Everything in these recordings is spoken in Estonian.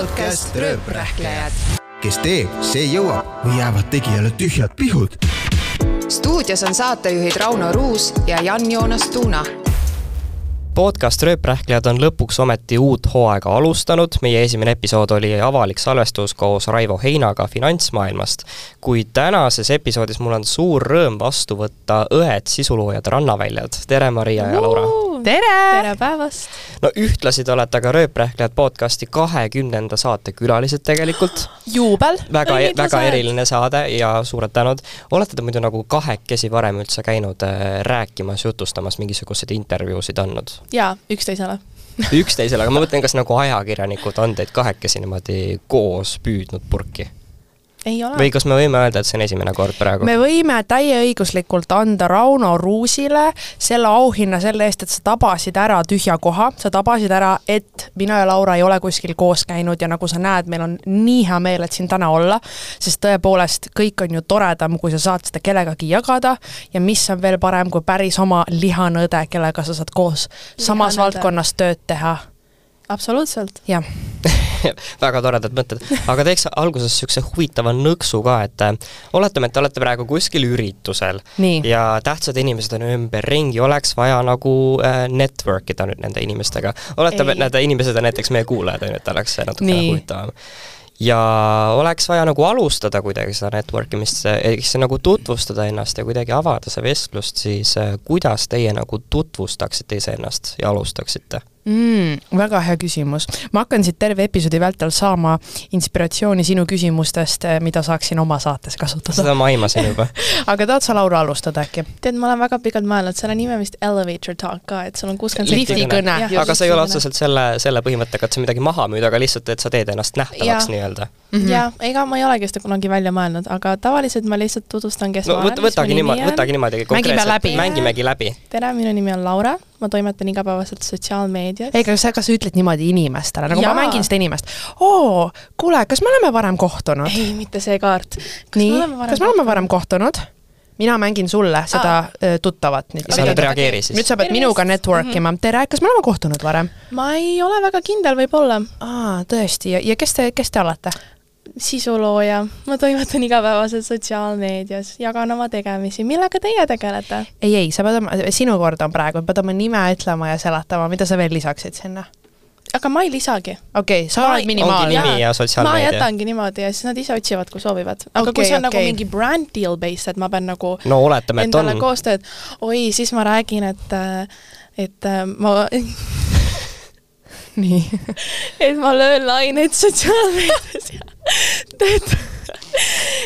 podcast Rööprähklejad. kes teeb, see jõuab või jäävad tegijale tühjad pihud. stuudios on saatejuhid Rauno Ruus ja Jan-Joonas Tuuna podcast Rööprähklejad on lõpuks ometi uut hooaega alustanud, meie esimene episood oli avalik salvestus koos Raivo Heinaga Finantsmaailmast. kuid tänases episoodis mul on suur rõõm vastu võtta õed sisuloojad Rannaväljalt, tere Maria ja Laura! Tere! tere päevast! no ühtlasi te olete ka Rööprähklejad podcasti kahekümnenda saate külalised tegelikult. juubel! väga, väga eriline saade ja suured tänud. olete te muidu nagu kahekesi varem üldse käinud äh, rääkimas, jutustamas, mingisuguseid intervjuusid andnud? jaa, üksteisele üksteisele, aga ma mõtlen, kas nagu ajakirjanikud on teid kahekesi niimoodi koos püüdnud purki? Või kas me võime öelda, et see on esimene kord praegu? me võime täieõiguslikult anda Rauno Ruusile selle auhinna selle eest, et sa tabasid ära tühja koha, sa tabasid ära, et mina ja Laura ei ole kuskil koos käinud ja nagu sa näed, meil on nii hea meel, et siin täna olla, sest tõepoolest, kõik on ju toredam, kui sa saad seda kellegagi jagada ja mis on veel parem, kui päris oma lihanõde, kellega sa saad koos samas lihanõde. valdkonnas tööd teha absoluutselt. jah väga toredad mõtted, aga teeks alguses niisuguse huvitava nõksu ka, et äh, oletame, et te olete praegu kuskil üritusel Nii. ja tähtsad inimesed on ümberringi, oleks vaja nagu äh, network ida nüüd nende inimestega. oletame, et need inimesed on näiteks meie kuulajad, on ju, et oleks natukene huvitavam ja oleks vaja nagu alustada kuidagi seda network imist, ehk siis nagu tutvustada ennast ja kuidagi avada see vestlust, siis äh, kuidas teie nagu tutvustaksite iseennast ja alustaksite? Mm,? väga hea küsimus. ma hakkan siit terve episoodi vältel saama inspiratsiooni sinu küsimustest, eh, mida saaksin oma saates kasutada. seda ma aimasin juba aga tahad sa, Laura, alustada äkki? tead, ma olen väga pikalt mõelnud, selle nimi on vist elevator talk ka, et sul on kuuskümmend liftikõne. aga sa ei ole otseselt selle, selle põhimõttega, et sa midagi maha müüd, aga lihtsalt, et sa teed ennast nähtavaks nii-öelda mm -hmm.. jaa, ega ma ei olegi seda kunagi välja mõelnud, aga tavaliselt ma lihtsalt tutvustan, kes no, ma olen. võtagi niimoodi, võtagi niimoodi konkreetselt, mängimegi läbi. tere, minu nimi on Laura, ma toimetan igapäevaselt sotsiaalmeedias. ei, aga sa, kas sa ütled niimoodi inimestele, nagu Jaa. ma mängin seda inimest. oo, kuule, kas me oleme varem kohtunud? ei, mitte see kaart. nii, kas me oleme varem kohtunud? mina mängin sulle seda ah. tuttavat nüüd. sa nüüd reageeri siis. nüüd sa pead minuga network ima mm. -hmm. tere, kas me oleme kohtunud varem? ma ei ole väga kindel, võib-olla. aa, tõesti, ja, ja kes te, kes te olete? Sisulooja, ma toimetan igapäevaselt sotsiaalmeedias, jagan oma tegemisi, millega teie tegelete? ei, ei, sa pead oma, sinu kord on praegu, pead oma nime ütlema ja seletama, mida sa veel lisaksid sinna? aga ma ei lisagi. okei okay,, sa oled minimaalne. nimi ja sotsiaalmeedia. ma jätangi niimoodi ja siis nad ise otsivad, kui soovivad. aga okay, kui see on okay. nagu mingi brand deal based, et ma pean nagu no oletame, et on. koostööd, oi, siis ma räägin, et, et ma nii et ma löön laineid sotsiaalmeedias ja teed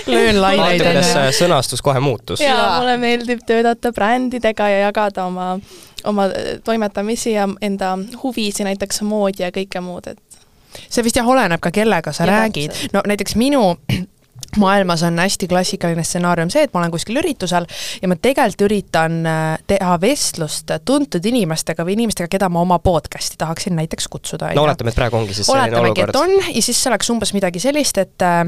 löön laineid. kuidas sõnastus kohe muutus? jaa, mulle meeldib töötada brändidega ja jagada oma, oma toimetamisi ja enda huvisid, näiteks moodi ja kõike muud, et see vist jah, oleneb ka kellega sa ja räägid. no näiteks minu maailmas on hästi klassikaline stsenaarium see, et ma olen kuskil üritusel ja ma tegelikult üritan äh, teha vestlust tuntud inimestega või inimestega, keda ma oma podcast'i tahaksin näiteks kutsuda. no oletame, et praegu ongi siis selline Oletamegi, olukord. on ja siis see oleks umbes midagi sellist, et äh,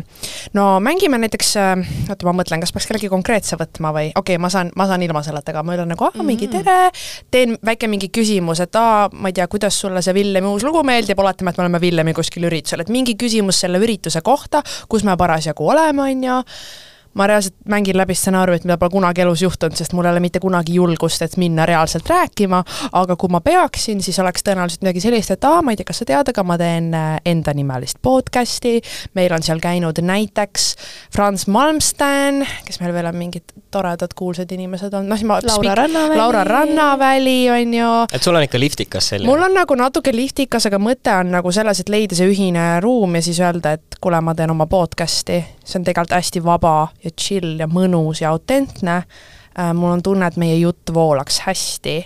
no mängime näiteks, äh, oota, ma mõtlen, kas peaks kellegi konkreetse võtma või okei okay,, ma saan, ma saan ilma selleta ka, ma ütlen nagu, aa, mingi mm. tere, teen väike mingi küsimus, et aa, ma ei tea, kuidas sulle see Villemi uus lugu meeldib, oletame, et me oleme Villemi kuskil üritusel, et mingi küsimus selle ürituse kohta, kus me parasjagu oleme, on ju, ma reaalselt mängin läbi stsenaariumit, mida pole kunagi elus juhtunud, sest mul ei ole mitte kunagi julgust, et minna reaalselt rääkima, aga kui ma peaksin, siis oleks tõenäoliselt midagi sellist, et aa, ma ei tea, kas sa tead, aga ma teen äh, endanimelist podcast'i, meil on seal käinud näiteks Franz Malmsten, kes meil veel on mingid toredad kuulsad inimesed olnud, noh siis ma Laura Rannaväli. Laura Rannaväli, on ju. et sul on ikka liftikas selline? mul on nagu natuke liftikas, aga mõte on nagu selles, et leida see ühine ruum ja siis öelda, et kuule, ma teen oma podcast'i, see on tegelikult hästi vaba ja chill ja mõnus ja autentne. Äh, mul on tunne, et meie jutt voolaks hästi.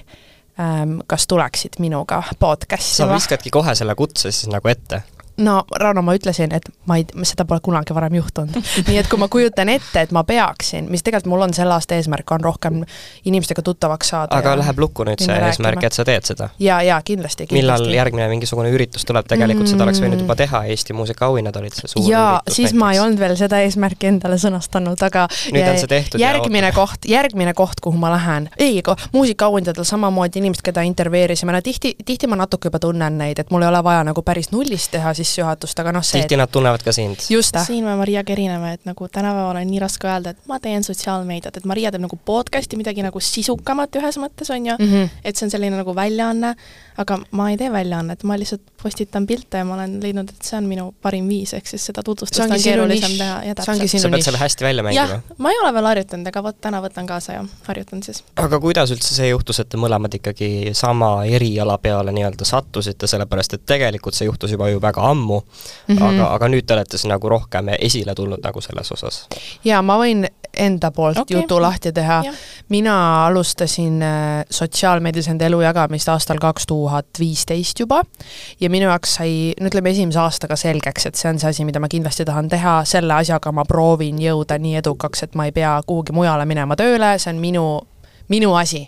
Ähm, kas tuleksid minuga podcast'i? sa viskadki kohe selle kutse siis nagu ette no Rauno, ma ütlesin, et ma ei, seda pole kunagi varem juhtunud. nii et kui ma kujutan ette, et ma peaksin, mis tegelikult mul on selle aasta eesmärk, on rohkem inimestega tuttavaks saada. aga läheb lukku nüüd see eesmärk, et sa teed seda? jaa, jaa, kindlasti, kindlasti. millal järgmine mingisugune üritus tuleb, tegelikult mm. seda oleks võinud juba teha, Eesti muusikaauhinnad olid see suur jaa, siis näiteks. ma ei olnud veel seda eesmärki endale sõnastanud, aga nüüd on see tehtud järgmine koht, järgmine koht, kuhu ma lähen, ei, muusikaauhindadel samamoodi inimesed, keda intervjueerisime, no tihti, tihti ma natuke juba tunnen neid, et mul ei ole vaja nagu päris nullist teha, siis sissejuhatust, aga noh, see tihti nad tunnevad ka sind. just, siin me Mariaga erineme, et nagu tänapäeval on nii raske öelda, et ma teen sotsiaalmeediat, et Maria teeb nagu podcast'i, midagi nagu sisukamat ühes mõttes, on ju mm, -hmm. et see on selline nagu väljaanne, aga ma ei tee väljaannet, ma lihtsalt postitan pilte ja ma olen leidnud, et see on minu parim viis, ehk siis seda tutvustust on keerulisem nišš. teha ja täpselt. sa pead selle hästi välja mängima., ma ei ole veel harjutanud, aga vot täna võtan kaasa ja harjutan siis. aga kuidas üldse see juhtus, et te mõlemad ikkagi sama eriala peale nii-öelda sattusite, sellepärast et tegelikult see juhtus juba ju väga ammu mm, -hmm. aga, aga nüüd te olete siis nagu rohkem esile tulnud nagu selles osas? ja ma võin enda poolt okay. jutu lahti teha. Mina alustasin äh, sotsiaalmeedias enda elu jagamist aastal kaks tuhat viisteist juba ja minu jaoks sai, no ütleme, esimese aastaga selgeks, et see on see asi, mida ma kindlasti tahan teha, selle asjaga ma proovin jõuda nii edukaks, et ma ei pea kuhugi mujale minema tööle, see on minu, minu asi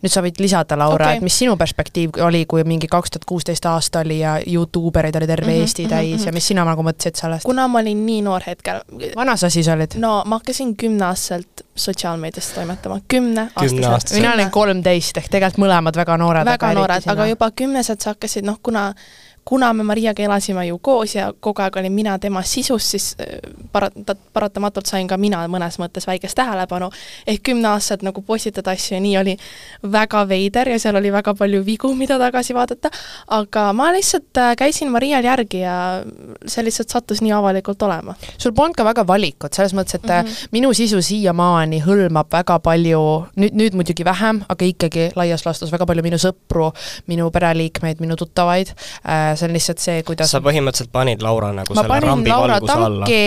nüüd sa võid lisada, Laura okay. et mis sinu perspektiiv oli, kui mingi kaks tuhat kuusteist aasta oli ja Youtube erid oli terve mm -hmm, Eesti mhm, täis mhm. ja mis sina nagu mõtlesid sellest? kuna ma olin nii noor hetkel, vana sa siis olid? no ma hakkasin kümneaastaselt sotsiaalmeedias toimetama. Kümneaastaselt. mina olin kolmteist ehk tegelikult mõlemad väga noored. väga noored, aga juba kümnesed sa hakkasid, noh kuna kuna me Mariaga elasime ju koos ja kogu aeg olin mina tema sisus, siis äh, para-, paratamatult sain ka mina mõnes mõttes väikest tähelepanu, ehk kümneaastaselt nagu postitada asju ja nii oli väga veider ja seal oli väga palju vigu, mida tagasi vaadata, aga ma lihtsalt äh, käisin Marial järgi ja see lihtsalt sattus nii avalikult olema. sul polnud ka väga valikut, selles mõttes, et mm. -hmm. minu sisu siiamaani hõlmab väga palju, nüüd, nüüd muidugi vähem, aga ikkagi laias laastus väga palju minu sõpru, minu pereliikmeid, minu tuttavaid, see on lihtsalt see, kuidas sa põhimõtteliselt panid Laura nagu ma selle rambi Laura valguse alla? tanki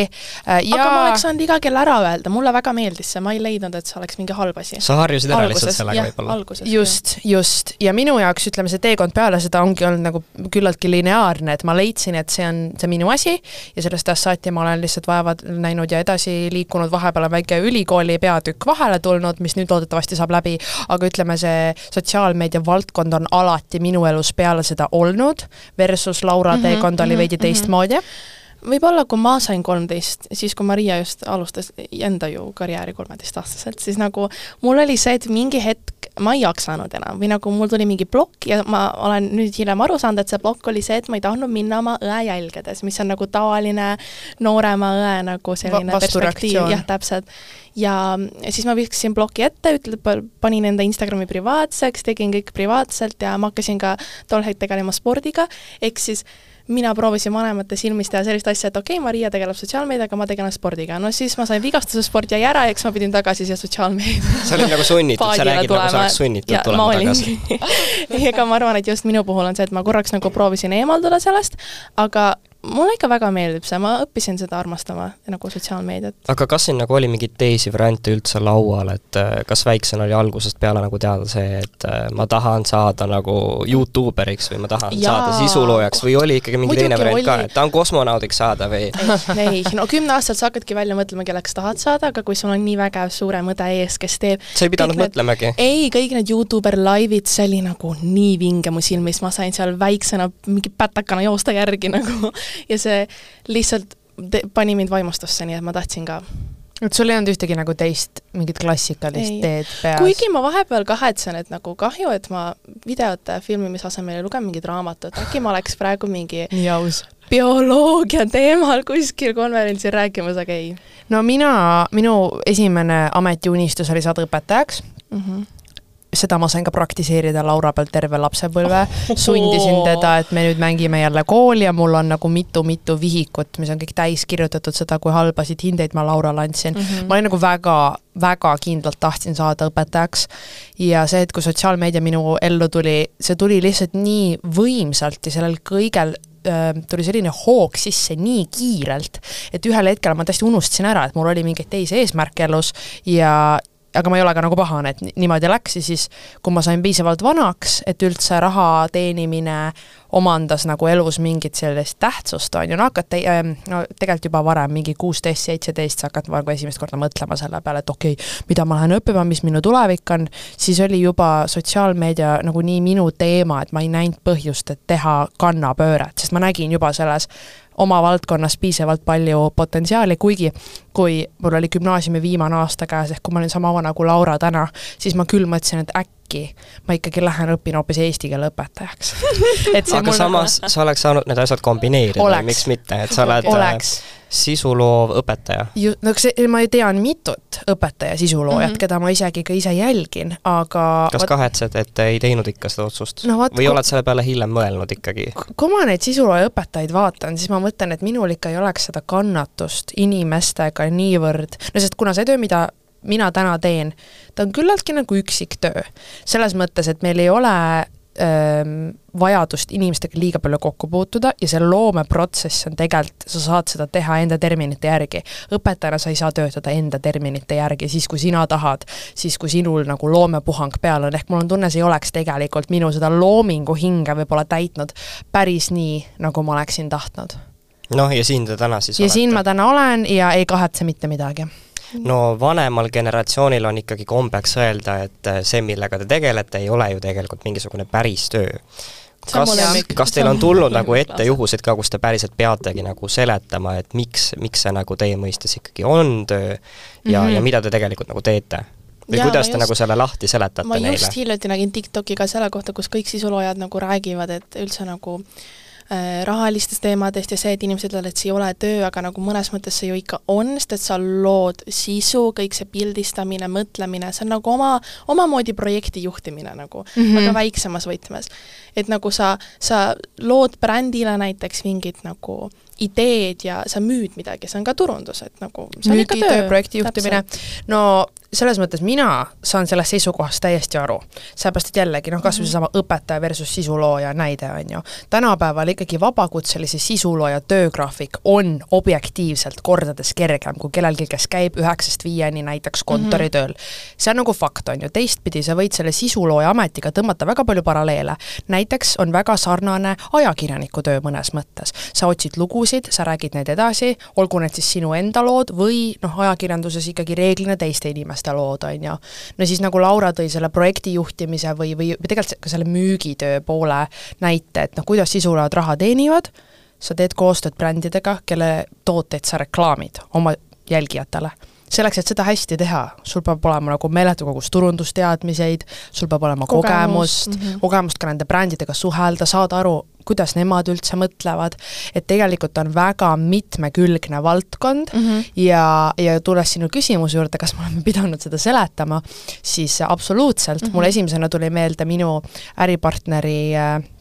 äh, ja aga ma oleks saanud iga kell ära öelda, mulle väga meeldis see, ma ei leidnud, et see oleks mingi halb asi. sa harjusid ära lihtsalt sellega võib-olla? alguses. just, just, ja minu jaoks ütleme, see teekond peale seda ongi olnud nagu küllaltki lineaarne, et ma leidsin, et see on see minu asi ja sellest ajast saati ma olen lihtsalt vaeva näinud ja edasi liikunud, vahepeal on väike ülikooli peatükk vahele tulnud, mis nüüd loodetavasti saab läbi, aga ütleme, see sotsiaalmeedia valdkond on alati minu elus peale seda olnud, versus Laura Mhm, teekond oli mhm, veidi mhm. teistmoodi võib-olla kui ma sain kolmteist, siis kui Maria just alustas enda ju karjääri kolmeteistaastaselt, siis nagu mul oli see, et mingi hetk ma ei jaksanud enam või nagu mul tuli mingi plokk ja ma olen nüüd hiljem aru saanud, et see plokk oli see, et ma ei tahtnud minna oma õe jälgedes, mis on nagu tavaline noorema õe nagu selline Va- perspektiiv, jah, täpselt. ja siis ma viskasin ploki ette, ütleb, panin enda Instagrami privaatseks, tegin kõik privaatselt ja ma hakkasin ka tol hetk tegelema spordiga, ehk siis mina proovisin vanemate silmis teha sellist asja, et okei okay,, Maria tegeleb sotsiaalmeediaga, ma tegelen spordiga. no siis ma sain vigastuse, sport jäi ära ja eks ma pidin tagasi siia sotsiaalmeedia sa olid nagu sunnitud, sa räägid nagu sa oleks sunnitud ja, tulema tagasi. ega ma arvan, et just minu puhul on see, et ma korraks nagu proovisin eemalduda sellest, aga mulle ikka väga meeldib see, ma õppisin seda armastama, nagu sotsiaalmeediat. aga kas siin nagu oli mingeid teisi variante üldse laual, et äh, kas väiksena oli algusest peale nagu teada see, et äh, ma tahan saada nagu Youtuberiks või ma tahan Jaa. saada sisuloojaks või oli ikkagi mingi Muidugi teine variant ka, oli. et tahan kosmonaudiks saada või ei, no kümneaastaselt sa hakkadki välja mõtlema, kelleks tahad saada, aga kui sul on nii vägev suurem õde ees, kes teeb sa ei pidanud need- mõtlemagi? ei, kõik need Youtuber laivid, see oli nagu nii vinge mu silmis, ma sain seal väiksena mingi pätakana joosta järgi nagu ja see lihtsalt pani mind vaimustusse, nii et ma tahtsin ka. et sul ei olnud ühtegi nagu teist mingit klassikalist Ei. teed peas? kuigi ma vahepeal kahetsen, et nagu kahju, et ma videote filmimise asemel ei lugenud mingit raamatut, äkki ma oleks praegu mingi nii aus. bioloogia teemal kuskil konverentsil rääkimas, aga ei no mina, minu esimene ametiunistus oli saada õpetajaks mm. -hmm. Seda ma sain ka praktiseerida Laura peal terve lapsepõlve, sundisin teda, et me nüüd mängime jälle kooli ja mul on nagu mitu-mitu vihikut, mis on kõik täis kirjutatud seda, kui halbasid hindeid ma Laurale andsin mm. -hmm. ma olin nagu väga, väga kindlalt tahtsin saada õpetajaks ja see, et kui sotsiaalmeedia minu ellu tuli, see tuli lihtsalt nii võimsalt ja sellel kõigel öö, tuli selline hoog sisse nii kiirelt, et ühel hetkel ma täiesti unustasin ära, et mul oli mingeid teisi eesmärke elus ja aga ma ei ole ka nagu pahane, et ni- niimoodi läks ja siis, kui ma sain piisavalt vanaks, et üldse raha teenimine omandas nagu elus mingit sellist tähtsust, on ju, no hakkad te- äh, no tegelikult juba varem, mingi kuusteist, seitseteist, sa hakkad nagu esimest korda mõtlema selle peale, et okei okay,, mida ma lähen õppima, mis minu tulevik on, siis oli juba sotsiaalmeedia nagu nii minu teema, et ma ei näinud põhjust, et teha kannapööret, sest ma nägin juba selles oma valdkonnas piisavalt palju potentsiaali, kuigi kui mul oli gümnaasiumi viimane aasta käes, ehk kui ma olin sama vana kui Laura täna, siis ma küll mõtlesin, et äkki äkki ma ikkagi lähen õpin hoopis eesti keele õpetajaks et aga nagu samas nagu... sa oleks saanud need asjad kombineerida, miks mitte, et sa oled oleks sisuloov õpetaja? ju-, no see, ma tean mitut õpetaja sisuloojat mm, -hmm. keda ma isegi ka ise jälgin, aga kas vaat... kahetsed, et ei teinud ikka seda otsust no,? või oled selle peale hiljem mõelnud ikkagi? kui ma neid sisulooja õpetajaid vaatan, siis ma mõtlen, et minul ikka ei oleks seda kannatust inimestega niivõrd, no sest kuna see töö, mida mina täna teen, ta on küllaltki nagu üksik töö. selles mõttes, et meil ei ole vajadust inimestega liiga palju kokku puutuda ja see loomeprotsess on tegelikult, sa saad seda teha enda terminite järgi. õpetajana sa ei saa töötada enda terminite järgi, siis kui sina tahad, siis kui sinul nagu loomepuhang peal on, ehk mul on tunne, see ei oleks tegelikult minu seda loomingu hinge võib-olla täitnud päris nii, nagu ma oleksin tahtnud. noh, ja siin te täna siis ja olete? siin ma täna olen ja ei kahetse mitte midagi no vanemal generatsioonil on ikkagi kombeks öelda, et äh, see, millega te tegelete, ei ole ju tegelikult mingisugune päris töö. kas, kas teil on tulnud nagu ette juhuseid ka, kus te päriselt peategi nagu seletama, et miks, miks see nagu teie mõistes ikkagi on töö ja mm, -hmm. ja mida te tegelikult nagu teete? või ja, kuidas te just, nagu selle lahti seletate ma neile? ma just hiljuti nägin TikToki ka selle kohta, kus kõik sisuloojad nagu räägivad, et üldse nagu Äh, rahalistest teemadest ja see, et inimesed ütlevad, et see ei ole töö, aga nagu mõnes mõttes see ju ikka on, sest et sa lood sisu, kõik see pildistamine, mõtlemine, see on nagu oma, omamoodi projekti juhtimine nagu mm, -hmm. väga väiksemas võtmes. et nagu sa, sa lood brändile näiteks mingit nagu ideed ja sa müüd midagi, see on ka turundus, et nagu müügitöö, projekti juhtimine, no selles mõttes mina saan sellest seisukohast täiesti aru. sellepärast, et jällegi noh, kas või seesama õpetaja versus sisulooja näide, on ju. tänapäeval ikkagi vabakutselise sisulooja töögraafik on objektiivselt kordades kergem kui kellelgi, kes käib üheksast viieni näiteks kontoritööl mm. -hmm. see on nagu fakt, on ju, teistpidi sa võid selle sisulooja ametiga tõmmata väga palju paralleele. näiteks on väga sarnane ajakirjaniku töö mõnes mõttes. sa otsid lugusid, sa räägid neid edasi, olgu need siis sinu enda lood või noh, ajakirjanduses ikkagi reeglina teiste inimeste inimeste lood, on ju. no siis nagu Laura tõi selle projekti juhtimise või, või, tegelikult ka selle müügitöö poole näite, et noh, kuidas sisuloojad raha teenivad, sa teed koostööd brändidega, kelle tooteid sa reklaamid oma jälgijatele selleks, et seda hästi teha, sul peab olema nagu meeletu kogus turundusteadmiseid, sul peab olema kogemust, kogemust, mm -hmm. kogemust ka nende brändidega suhelda, saada aru, kuidas nemad üldse mõtlevad, et tegelikult on väga mitmekülgne valdkond mm -hmm. ja, ja tulles sinu küsimuse juurde, kas me oleme pidanud seda seletama, siis absoluutselt mm, -hmm. mulle esimesena tuli meelde minu äripartneri äh,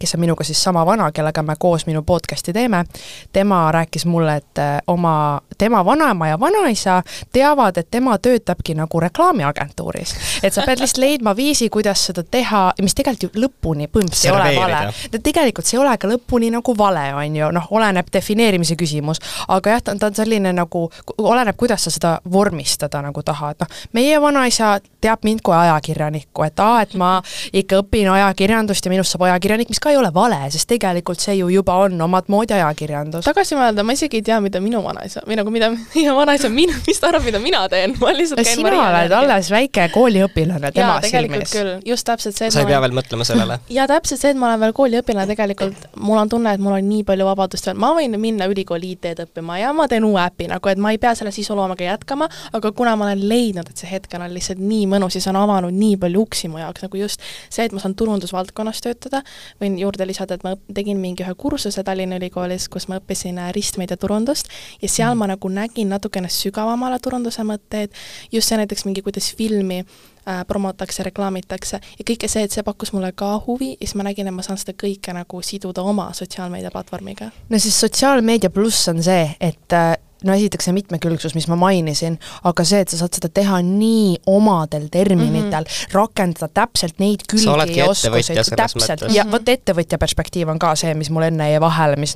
kes on minuga siis sama vana, kellega me koos minu podcast'i teeme, tema rääkis mulle, et äh, oma, tema vanaema ja vanaisa teavad, et tema töötabki nagu reklaamiagentuuris. et sa pead lihtsalt leidma viisi, kuidas seda teha, mis tegelikult ju lõpuni põhimõtteliselt ei ole vale. tegelikult see ei ole ka lõpuni nagu vale, on ju, noh, oleneb defineerimise küsimus, aga jah, ta on, ta on selline nagu, oleneb, kuidas sa seda vormistada nagu tahad, noh, meie vanaisa teab mind kui ajakirjanikku, et aa, et ma ikka õpin ajakirjandust ja minust saab ajakirjanik, mis ka ei ole vale, sest tegelikult see ju juba on omat moodi ajakirjandus. tagasi mõelda, ma isegi ei tea, mida minu vanaisa või nagu mida minu vanaisa minu, mis ta arvab, mida mina teen, ma lihtsalt käin sina oled alles väike kooliõpilane tema silmis. just täpselt see, sa ei pea veel mõtlema sellele? jaa, täpselt see, et ma olen veel kooliõpilane, tegelikult mul on tunne, et mul on nii palju vabadust veel, ma võin minna ülikooli IT-d õppima ja ma teen uue äpi nagu, et ma ei pea selle sisuloomaga jätkama, aga kuna ma olen leidnud, et see hetk on lihtsalt nii mõnus ja see on avanud nii palju uksi mu jaoks, nagu just see, et ma saan turundusvaldkonnas töötada, võin võin juurde lisada, et ma tegin mingi ühe kursuse Tallinna Ülikoolis, kus ma õppisin äh, ristmeediaturundust ja seal mm. ma nagu nägin natukene sügavamale turunduse mõtteid, just see näiteks mingi, kuidas filmi äh, promotakse, reklaamitakse ja kõike see, et see pakkus mulle ka huvi ja siis ma nägin, et ma saan seda kõike nagu siduda oma sotsiaalmeediaplatvormiga. no siis sotsiaalmeedia pluss on see, et äh, no esiteks see mitmekülgsus, mis ma mainisin, aga see, et sa saad seda teha nii omadel terminitel mm, -hmm. rakendada täpselt neid külgi ja oskusi, täpselt, ja mm -hmm. vot ettevõtja perspektiiv on ka see, mis mul enne jäi vahele, mis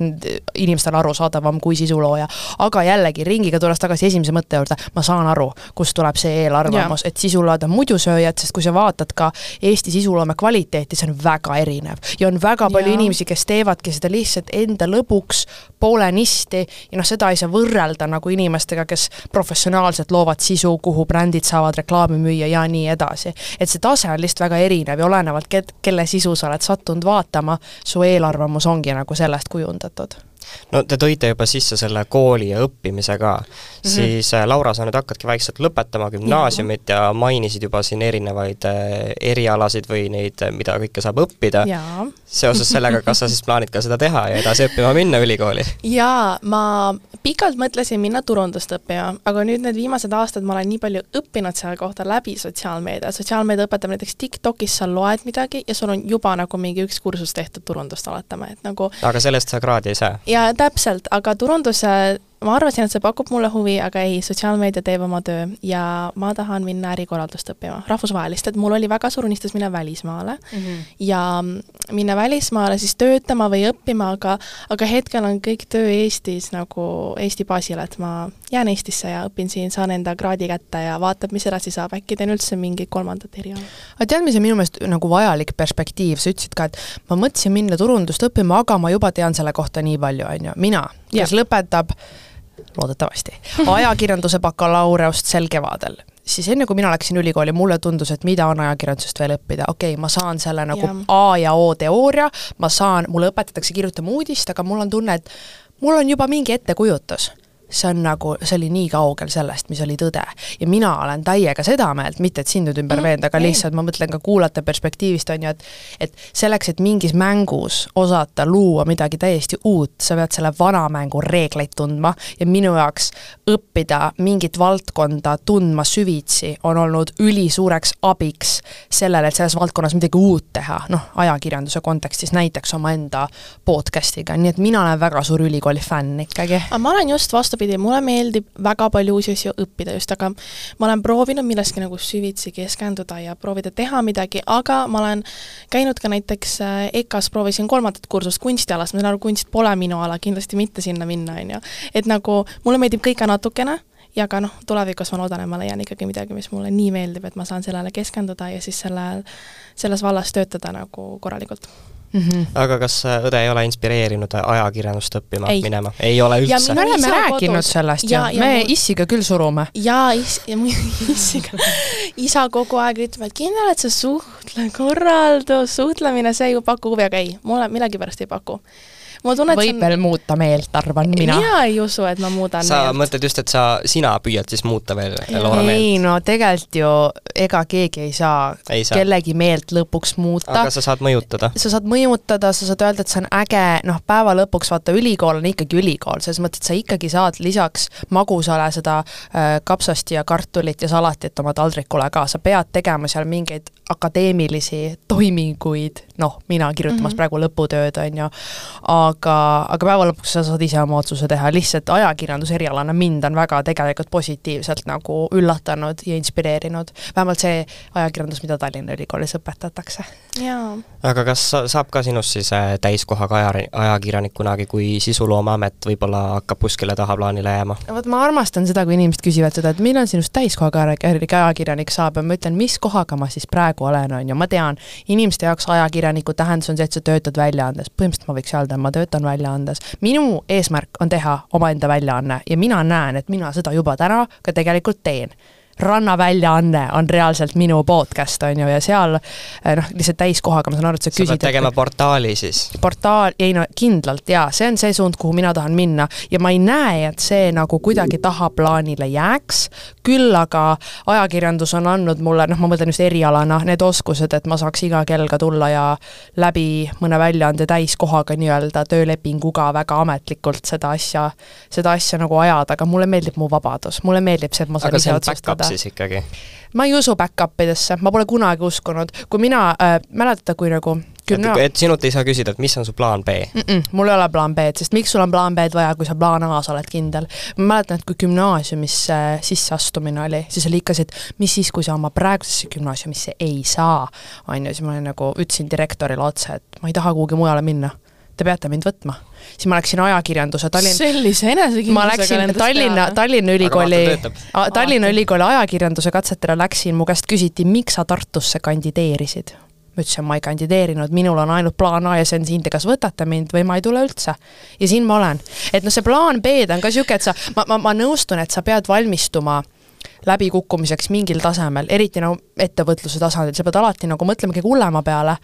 inimestele arusaadavam kui sisulooja. aga jällegi, ringiga tulles tagasi esimese mõtte juurde, ma saan aru, kust tuleb see eelarvamus, et sisuloojad on muidusööjad, sest kui sa vaatad ka Eesti sisuloome kvaliteeti, see on väga erinev. ja on väga palju ja. inimesi, kes teevadki seda lihtsalt enda lõbuks, poolenisti, ja noh, seda ei saa võrrelda nagu inimestega, kes professionaalselt loovad sisu, kuhu brändid saavad reklaami müüa ja nii edasi. et see tase on lihtsalt väga erinev ja olenevalt, kelle sisu sa oled sattunud vaatama, su eelarvamus ongi nagu sellest kujundatud no te tõite juba sisse selle kooli ja õppimise ka mm, -hmm. siis äh, Laura, sa nüüd hakkadki vaikselt lõpetama gümnaasiumit ja, ja mainisid juba siin erinevaid äh, erialasid või neid, mida kõike saab õppida. seoses sellega, kas sa siis plaanid ka seda teha ja edasi õppima minna ülikooli? jaa, ma pikalt mõtlesin minna turundust õppima, aga nüüd need viimased aastad ma olen nii palju õppinud selle kohta läbi sotsiaalmeedia, sotsiaalmeedia õpetab näiteks TikTokis, sa loed midagi ja sul on juba nagu mingi üks kursus tehtud turundust, oletame, et nagu aga sellest sa kraadi ei saa? Ja täpselt, aga turunduse ma arvasin, et see pakub mulle huvi, aga ei, sotsiaalmeedia teeb oma töö ja ma tahan minna ärikorraldust õppima, rahvusvahelist, et mul oli väga suur unistus minna välismaale mm -hmm. ja minna välismaale siis töötama või õppima, aga aga hetkel on kõik töö Eestis nagu Eesti baasil, et ma jään Eestisse ja õpin siin, saan enda kraadi kätte ja vaatab, mis edasi saab, äkki teen üldse mingit kolmandat eriala. aga tead, mis on minu meelest nagu vajalik perspektiiv, sa ütlesid ka, et ma mõtlesin minna turundust õppima, aga ma juba tean selle kohta nii palju, on ju, mina, kes yeah. lõpetab loodetavasti, ajakirjanduse bakalaureust sel kevadel, siis enne, kui mina läksin ülikooli, mulle tundus, et mida on ajakirjandusest veel õppida, okei okay,, ma saan selle nagu ja. A ja O teooria, ma saan, mulle õpetatakse kirjutama uudist, aga mul on tunne, et mul on juba mingi ettekujutus see on nagu, see oli nii kaugel sellest, mis oli tõde. ja mina olen täiega seda meelt, mitte et sind nüüd ümber mm, veenda, aga lihtsalt ma mõtlen ka kuulajate perspektiivist, on ju, et et selleks, et mingis mängus osata luua midagi täiesti uut, sa pead selle vana mängu reegleid tundma ja minu jaoks õppida mingit valdkonda tundma süvitsi on olnud ülisuureks abiks sellele, et selles valdkonnas midagi uut teha, noh, ajakirjanduse kontekstis näiteks omaenda podcast'iga, nii et mina olen väga suur ülikooli fänn ikkagi. ma olen just vastu vastupidi, mulle meeldib väga palju uusi asju õppida just, aga ma olen proovinud millestki nagu süvitsi keskenduda ja proovida teha midagi, aga ma olen käinud ka näiteks äh, EKA-s proovisin kolmandat kursust kunstialas, ma saan aru, kunst pole minu ala, kindlasti mitte sinna minna, on ju. et nagu mulle meeldib kõike natukene ja ka noh, tulevikus ma loodan, et ma leian ikkagi midagi, mis mulle nii meeldib, et ma saan sellele keskenduda ja siis selle, selles vallas töötada nagu korralikult mm. -hmm. aga kas äh, õde ei ole inspireerinud ajakirjandust õppima ei. minema? ei ole üldse? me oleme rääkinud kodus. sellest ja, ju, me mul... issiga küll surume. jaa, is-, ja mu issiga isa kogu aeg ütleb, et kindel, et see suhtlekorraldus, suhtlemine, see ju pakub huvi, aga ei, mulle millegipärast ei paku võib on... veel muuta meelt, arvan mina. mina ei usu, et ma muudan sa meelt. mõtled just, et sa, sina püüad siis muuta veel Loora meelt? ei no tegelikult ju ega keegi ei saa, ei saa kellegi meelt lõpuks muuta. aga sa saad mõjutada? sa saad mõjutada, sa saad öelda, et see on äge, noh, päeva lõpuks vaata, ülikool on ikkagi ülikool, selles mõttes, et sa ikkagi saad lisaks magusale seda äh, kapsast ja kartulit ja salatit oma taldrikule ka, sa pead tegema seal mingeid akadeemilisi toiminguid, noh, mina kirjutamas mm -hmm. praegu lõputööd, on ju, aga, aga päeva lõpuks sa saad ise oma otsuse teha, lihtsalt ajakirjanduse erialana mind on väga tegelikult positiivselt nagu üllatanud ja inspireerinud. vähemalt see ajakirjandus, mida Tallinna Ülikoolis õpetatakse. Aga kas saab ka sinust siis äh, täiskohaga aja, ajakirjanik kunagi, kui Sisuloomeamet võib-olla hakkab kuskile tahaplaanile jääma? vot ma armastan seda, kui inimesed küsivad seda, et millal sinust täiskohaga ajakirjanik saab ja ma ütlen, mis kohaga ma siis praegu olen, on ju, ma tean, inimeste jaoks ajakirjaniku tähendus on see, et sa töötad väljaandes, põhimõtteliselt ma võiks öelda, ma töötan väljaandes. minu eesmärk on teha omaenda väljaanne ja mina näen, et mina seda juba täna ka tegelikult teen rannaväljaanne on reaalselt minu podcast, on ju, ja seal eh, noh, lihtsalt täiskohaga, ma saan aru, et sa küsid. sa pead tegema et, portaali siis? portaal, ei no kindlalt jaa, see on see suund, kuhu mina tahan minna. Ja ma ei näe, et see nagu kuidagi tahaplaanile jääks, küll aga ajakirjandus on andnud mulle, noh, ma mõtlen just erialana, need oskused, et ma saaks iga kell ka tulla ja läbi mõne väljaande täiskohaga nii-öelda töölepinguga väga ametlikult seda asja, seda asja nagu ajada, aga mulle meeldib mu vabadus, mulle meeldib see, et ma saan ise otsustada siis ikkagi? ma ei usu back-up idesse, ma pole kunagi uskunud, kui mina äh,, mäletate, kui nagu gümna-... et, et sinult ei saa küsida, et mis on su plaan B mm? -mm, mul ei ole plaan B-d, sest miks sul on plaan B-d vaja, kui sa plaan A-s oled kindel. ma mäletan, et kui gümnaasiumisse sisseastumine oli, siis oli ikka see, et mis siis, kui sa oma praegusesse gümnaasiumisse ei saa, on ju, siis ma olin nagu, ütlesin direktorile otse, et ma ei taha kuhugi mujale minna te peate mind võtma. siis ma läksin ajakirjanduse Tallinn-. sellise enesekindlusega ma läksin Tallinna, Tallinna Ülikooli, Tallinna Ülikooli ajakirjanduse katsetele läksin, mu käest küsiti, miks sa Tartusse kandideerisid ma ütlesin, ma ei kandideerinud, minul on ainult plaan A ja see on siin, te kas võtate mind või ma ei tule üldse. ja siin ma olen. et noh, see plaan B-d on ka niisugune, et sa, ma, ma, ma nõustun, et sa pead valmistuma läbikukkumiseks mingil tasemel, eriti nagu ettevõtluse tasandil, sa pead alati nagu mõtlema kõige hullema peale,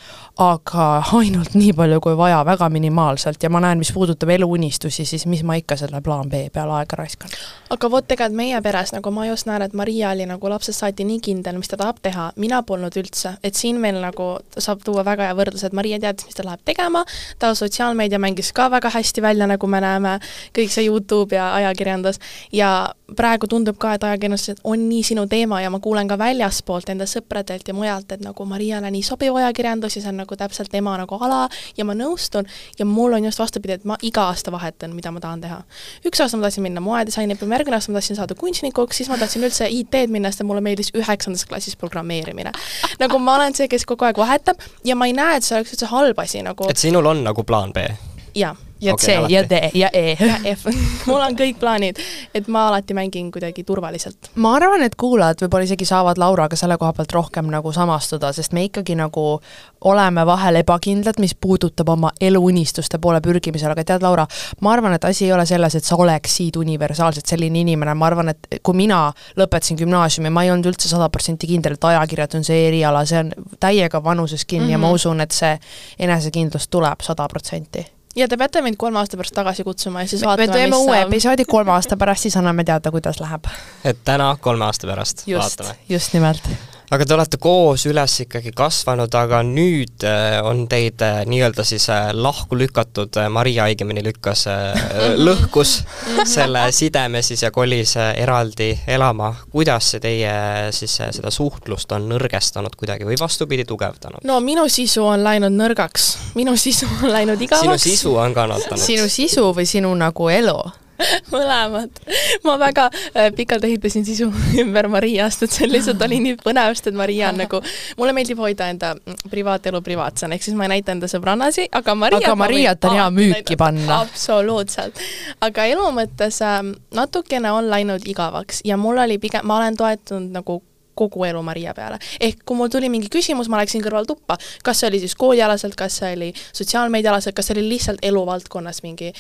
aga ainult nii palju kui vaja, väga minimaalselt. Ja ma näen, mis puudutab eluunistusi, siis mis ma ikka selle plaan B peale aega raiskan. aga vot tegelikult meie peres nagu ma just näen, et Maria oli nagu lapsest saati nii kindel, mis ta tahab teha, mina polnud üldse, et siin meil nagu saab tuua väga hea võrdlus, et Maria teadis, mis ta läheb tegema, ta sotsiaalmeedia mängis ka väga hästi välja, nagu me näeme, kõik see Youtube ja ajakirjandus. Ja praegu tundub ka, et ajakirjandus on nii sinu teema ja ma kuulen ka väljaspoolt enda sõpradelt ja mujalt, et nagu Mariale nii sobiv ajakirjandus ja see on nagu täpselt tema nagu ala ja ma nõustun ja mul on just vastupidi, et ma iga aasta vahetan, mida ma tahan teha. üks aasta ma tahtsin minna moedisaini õppima, järgmine aasta ma tahtsin saada kunstnikuks, siis ma tahtsin üldse IT-d minna, sest mulle meeldis üheksandas klassis programmeerimine. nagu ma olen see, kes kogu aeg vahetab ja ma ei näe, et see oleks üldse halb asi nagu. et sinul on nagu plaan B? jaa ja okay, C ja D ja E. ja F mul on kõik plaanid, et ma alati mängin kuidagi turvaliselt. ma arvan, et kuulajad võib-olla isegi saavad Lauraga selle koha pealt rohkem nagu samastuda, sest me ikkagi nagu oleme vahel ebakindlad, mis puudutab oma eluunistuste poole pürgimisel, aga tead, Laura, ma arvan, et asi ei ole selles, et sa oleksid universaalselt selline inimene, ma arvan, et kui mina lõpetasin gümnaasiumi, ma ei olnud üldse sada protsenti kindel, et ajakirjandus on see eriala, see on täiega vanuses kinni mm -hmm. ja ma mhm. usun, et see enesekindlus tuleb sada protsenti ja te peate mind kolme aasta pärast tagasi kutsuma ja siis vaatame, me teeme uue saab. episoodi kolme aasta pärast, siis anname teada, kuidas läheb. et täna kolme aasta pärast just, vaatame. just nimelt aga te olete koos üles ikkagi kasvanud, aga nüüd äh, on teid äh, nii-öelda siis äh, lahku lükatud, Maria õigemini lükkas, lõhkus selle sideme siis ja kolis eraldi elama. kuidas see teie siis seda suhtlust on nõrgestanud kuidagi või vastupidi, tugevdanud? no minu sisu on läinud nõrgaks, minu sisu on läinud igavaks. sinu sisu on kannatanud. sinu sisu või sinu nagu elu? mõlemad. ma väga äh, pikalt ehitasin sisu ümber Mariast, et see lihtsalt oli nii põnev, sest et Maria on nagu, mulle meeldib hoida enda privaatelu privaatsena, ehk siis ma ei näita enda sõbrannasi, aga Maria aga Mariat on hea müüki panna. absoluutselt. aga elu mõttes äh, natukene on läinud igavaks ja mul oli pigem, ma olen toetunud nagu kogu elu Maria peale. ehk kui mul tuli mingi küsimus, ma läksin kõrvaltuppa, kas see oli siis koolialaselt, kas see oli sotsiaalmeediaalaselt, kas see oli lihtsalt eluvaldkonnas mingi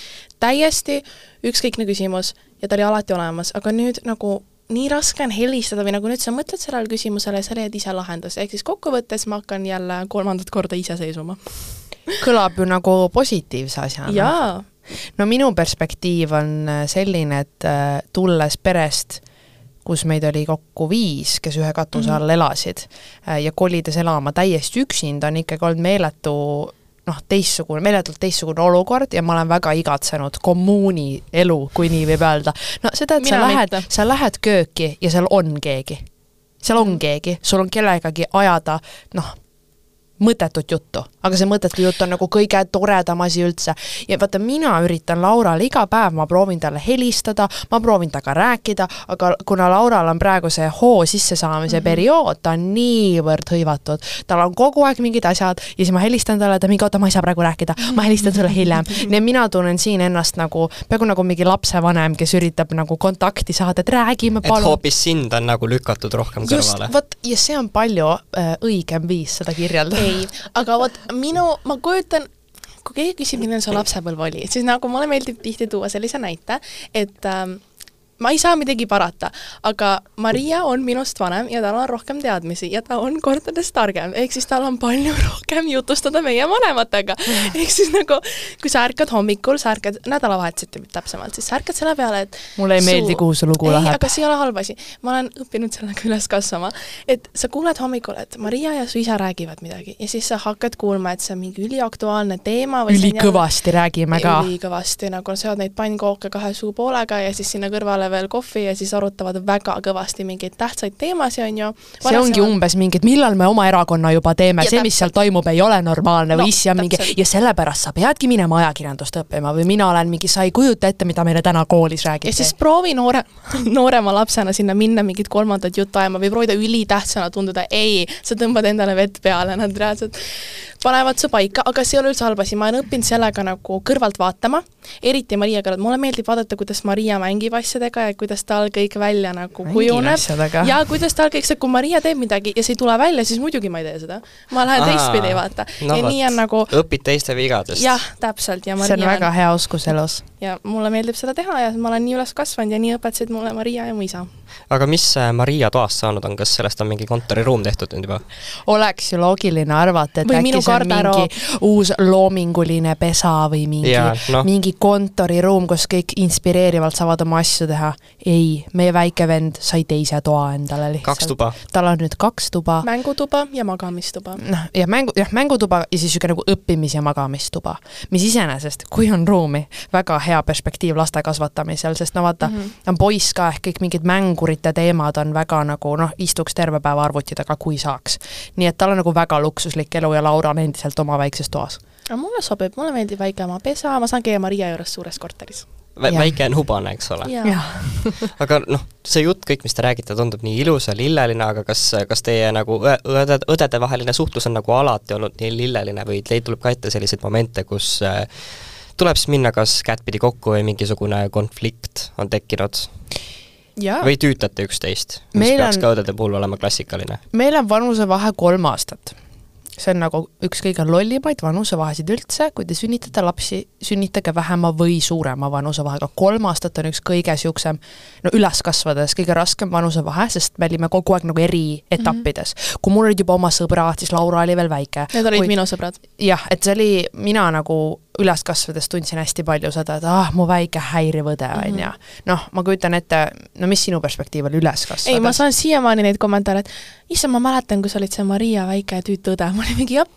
täiesti ükskõikne küsimus ja ta oli alati olemas, aga nüüd nagu nii raske on helistada või nagu nüüd sa mõtled sellele küsimusele ja sa leiad ise lahenduse, ehk siis kokkuvõttes ma hakkan jälle kolmandat korda ise seisuma. kõlab ju nagu positiivse asjana. jaa. no minu perspektiiv on selline, et äh, tulles perest kus meid oli kokku viis, kes ühe katuse all mm -hmm. elasid äh, ja kolides elama täiesti üksinda on ikkagi olnud meeletu noh, teistsugune, meeletult teistsugune olukord ja ma olen väga igatsenud kommuuni elu, kui nii võib öelda. no seda, et Mina sa lähed, sa lähed kööki ja seal on keegi. seal on keegi, sul on kellegagi ajada noh, mõttetut juttu, aga see mõttetu jutt on nagu kõige toredam asi üldse. ja vaata, mina üritan Laurale iga päev, ma proovin talle helistada, ma proovin temaga rääkida, aga kuna Laural on praegu see hoo sissesaamise mm -hmm. periood, ta on niivõrd hõivatud, tal on kogu aeg mingid asjad ja siis ma helistan talle, ta mingi, oota, ma ei saa praegu rääkida, ma helistan sulle hiljem. nii et mina tunnen siin ennast nagu, peaaegu nagu mingi lapsevanem, kes üritab nagu kontakti saada, et räägime palun. et hoopis sind on nagu lükatud rohkem kõrvale. just, vot, ja see on palju äh, õigem viis seda kirjeldada ei, aga vot minu, ma kujutan, kui keegi küsib, milline su lapsepõlv oli, siis nagu mulle meeldib tihti tuua sellise näite, et ähm, ma ei saa midagi parata, aga Maria on minust vanem ja tal on rohkem teadmisi ja ta on kordades targem, ehk siis tal on palju rohkem jutustada meie vanematega. ehk siis nagu, kui sa ärkad hommikul, sa ärkad nädalavahetuseti täpsemalt, siis sa ärkad selle peale, et mulle ei su... meeldi, kuhu see lugu ei, läheb. aga see ei ole halb asi. ma olen õppinud sellega üles kasvama, et sa kuuled hommikul, et Maria ja su isa räägivad midagi ja siis sa hakkad kuulma, et see on mingi üliaktuaalne teema või ülikõvasti jälle... räägime ka. ülikõvasti, nagu sööd neid pannkooke kahe suupoolega ja siis sinna kõrvale peale veel kohvi ja siis arutavad väga kõvasti mingeid tähtsaid teemasid, on ju. see ongi on... umbes mingi, et millal me oma erakonna juba teeme, see, mis seal toimub, ei ole normaalne no, või issi on mingi ja sellepärast sa peadki minema ajakirjandust õppima või mina olen mingi, sa ei kujuta ette, mida meile täna koolis räägiti. ja siis proovi noore, noorema lapsena sinna minna mingit kolmandat juttu ajama või proovida ülitähtsana tunduda, ei, sa tõmbad endale vett peale, nad reaalselt panevad su paika, aga see ei ole üldse halb asi, ma olen õppinud sellega nagu kõrvalt vaatama, eriti Mariaga, mulle meeldib vaadata, kuidas Maria mängib asjadega ja kuidas tal kõik välja nagu kujuneb. ja kuidas tal kõik see, kui Maria teeb midagi ja see ei tule välja, siis muidugi ma ei tee seda. ma lähen teistpidi, vaata no,. ja võt, nii on nagu õpid teiste vigadest. jah, täpselt ja Maria see on väga hea oskus elus ja mulle meeldib seda teha ja ma olen nii üles kasvanud ja nii õpetasid mulle Maria ja mu isa. Aga mis äh, Maria toast saanud on, kas sellest on mingi kontoriruum tehtud nüüd juba? oleks ju loogiline arvata, et Või äkki minu see on mingi uus loominguline pesa või mingi noh. mingi kontoriruum, kus kõik inspireerivalt saavad oma asju teha. ei, meie väike vend sai teise toa endale lihtsalt. tal on nüüd kaks tuba mängutuba ja magamistuba. noh, ja mängu, jah, mängutuba ja siis niisugune nagu õppimis- ja magamistuba, mis iseenesest, kui on ruumi, väga hea perspektiiv laste kasvatamisel, sest no vaata mm. -hmm. on poiss ka, ehk kõik mingid mängurite teemad on väga nagu noh, istuks terve päeva arvuti taga, kui saaks. nii et tal on nagu väga luksuslik elu ja Laura on endiselt oma väikses toas. aga mulle sobib, mulle meeldib väike oma pesa, ma saan käia Maria juures suures korteris. Vä väike nubane, eks ole? aga noh, see jutt, kõik, mis te räägite, tundub nii ilus ja lilleline, aga kas, kas teie nagu õdede, õdedevaheline suhtlus on nagu alati olnud nii lilleline või teil tuleb ka ette selliseid momente, kus äh, tuleb siis minna kas kättpidi kokku või mingisugune konflikt on tekkinud. Või tüütate üksteist, mis Meil peaks on- ka õdede puhul olema klassikaline? meil on vanusevahe kolm aastat. see on nagu üks kõige lollimaid vanusevahesid üldse, kui te sünnitate lapsi, sünnitage vähema või suurema vanusevahega. kolm aastat on üks kõige niisugusem, no üles kasvades kõige raskem vanusevahe, sest me olime kogu aeg nagu eri etappides mm. -hmm. kui mul olid juba oma sõbrad, siis Laura oli veel väike. Need olid kui... minu sõbrad. jah, et see oli, mina nagu üles kasvades tundsin hästi palju seda, et ah, mu väike häiriv õde, on ju. noh, ma kujutan ette, no mis sinu perspektiiv oli üles kasvades? ei, ma saan siiamaani neid kommentaare, et issand, ma mäletan, kui sa olid see Maria väike tüütu õde, ma olin mingi jah.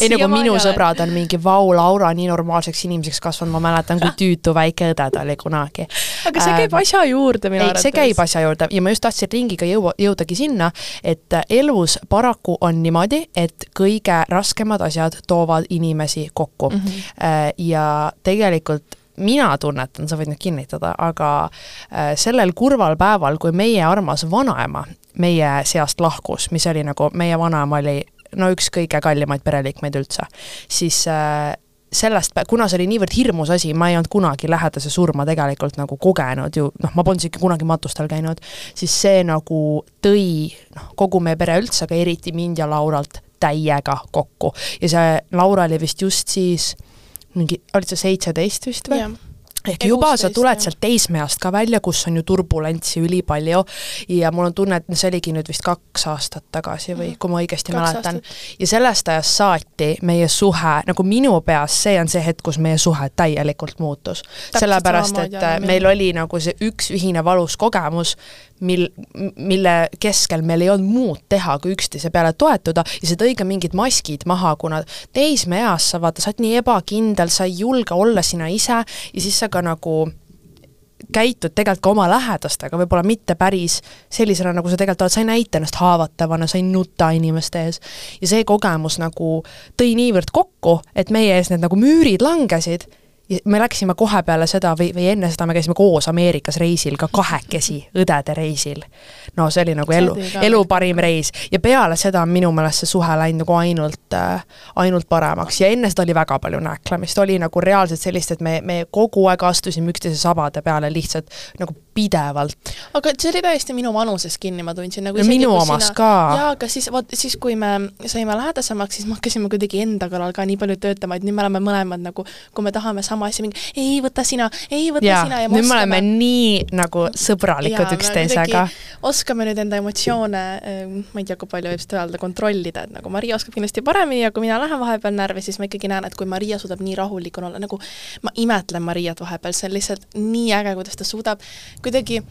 ei nagu minu sõbrad on mingi vau, Laura nii normaalseks inimeseks kasvanud, ma mäletan, kui tüütu väike õde ta oli kunagi. aga see käib asja juurde minu arvates. see käib asja juurde ja ma just tahtsin ringiga jõua, jõudagi sinna, et elus paraku on niimoodi, et kõige raskemad asjad toovad inimesi kokku mm. -hmm. Ja tegelikult mina tunnetan, sa võid nüüd kinnitada, aga äh, sellel kurval päeval, kui meie armas vanaema meie seast lahkus, mis oli nagu, meie vanaema oli no üks kõige kallimaid pereliikmeid üldse, siis äh, sellest, kuna see oli niivõrd hirmus asi, ma ei olnud kunagi lähedase surma tegelikult nagu kogenud ju, noh, ma polnud isegi kunagi matustel käinud, siis see nagu tõi noh, kogu meie pere üldse, aga eriti mind ja Lauralt täiega kokku. ja see Laura oli vist just siis mingi, olid sa seitseteist vist või? Ehk juba 16, sa tuled jah. sealt teismeeast ka välja, kus on ju turbulentsi ülipalju ja mul on tunne, et see oligi nüüd vist kaks aastat tagasi või kui ma õigesti Kaks mäletan. ja sellest ajast saati meie suhe, nagu minu peas, see on see hetk, kus meie suhe täielikult muutus. sellepärast, et äh, meil oli nagu see üks ühine valus kogemus, mil, mille keskel meil ei olnud muud teha, kui üksteise peale toetuda ja see tõi ka mingid maskid maha, kuna teismeeas sa vaata, sa oled nii ebakindel, sa ei julge olla sina ise ja siis sa ka nagu käitud tegelikult ka oma lähedastega, võib-olla mitte päris sellisena, nagu sa tegelikult oled, sa ei näita ennast haavatavana, sa ei nuta inimeste ees. ja see kogemus nagu tõi niivõrd kokku, et meie ees need nagu müürid langesid me läksime kohe peale seda või, või enne seda me käisime koos Ameerikas reisil ka kahekesi õdede reisil. no see oli nagu elu elu parim reis. Ja peale seda on minu meelest see suhe läinud nagu ainult äh,, ainult paremaks. Ja enne seda oli väga palju nääklemist, oli nagu reaalselt sellist, et me, me kogu aeg astusime üksteise sabade peale lihtsalt nagu pidevalt. aga see oli täiesti minu vanuses kinni, ma tundsin nagu Ja minu omas ka. jaa, aga siis vot siis, kui me saime lähedasemaks, siis me hakkasime kuidagi enda kallal ka nii palju töötama, et nüüd me oleme mõlemad nagu, kui me tahame sama asja, mingi ei, võta sina, ei, võta jaa, sina ja nüüd me oleme nii nagu sõbralikud üksteisega. oskame nüüd enda emotsioone, ma ei tea, kui palju võib seda öelda, kontrollida, et nagu Maria oskab kindlasti paremini ja kui mina lähen vahepeal närvi, siis ma ikkagi näen, et kui Maria suudab nii rahulikuna olla, nagu ma imetlen Mariat vahepeal, see on lihtsalt nii äge, kuidas ta suudab kuidagi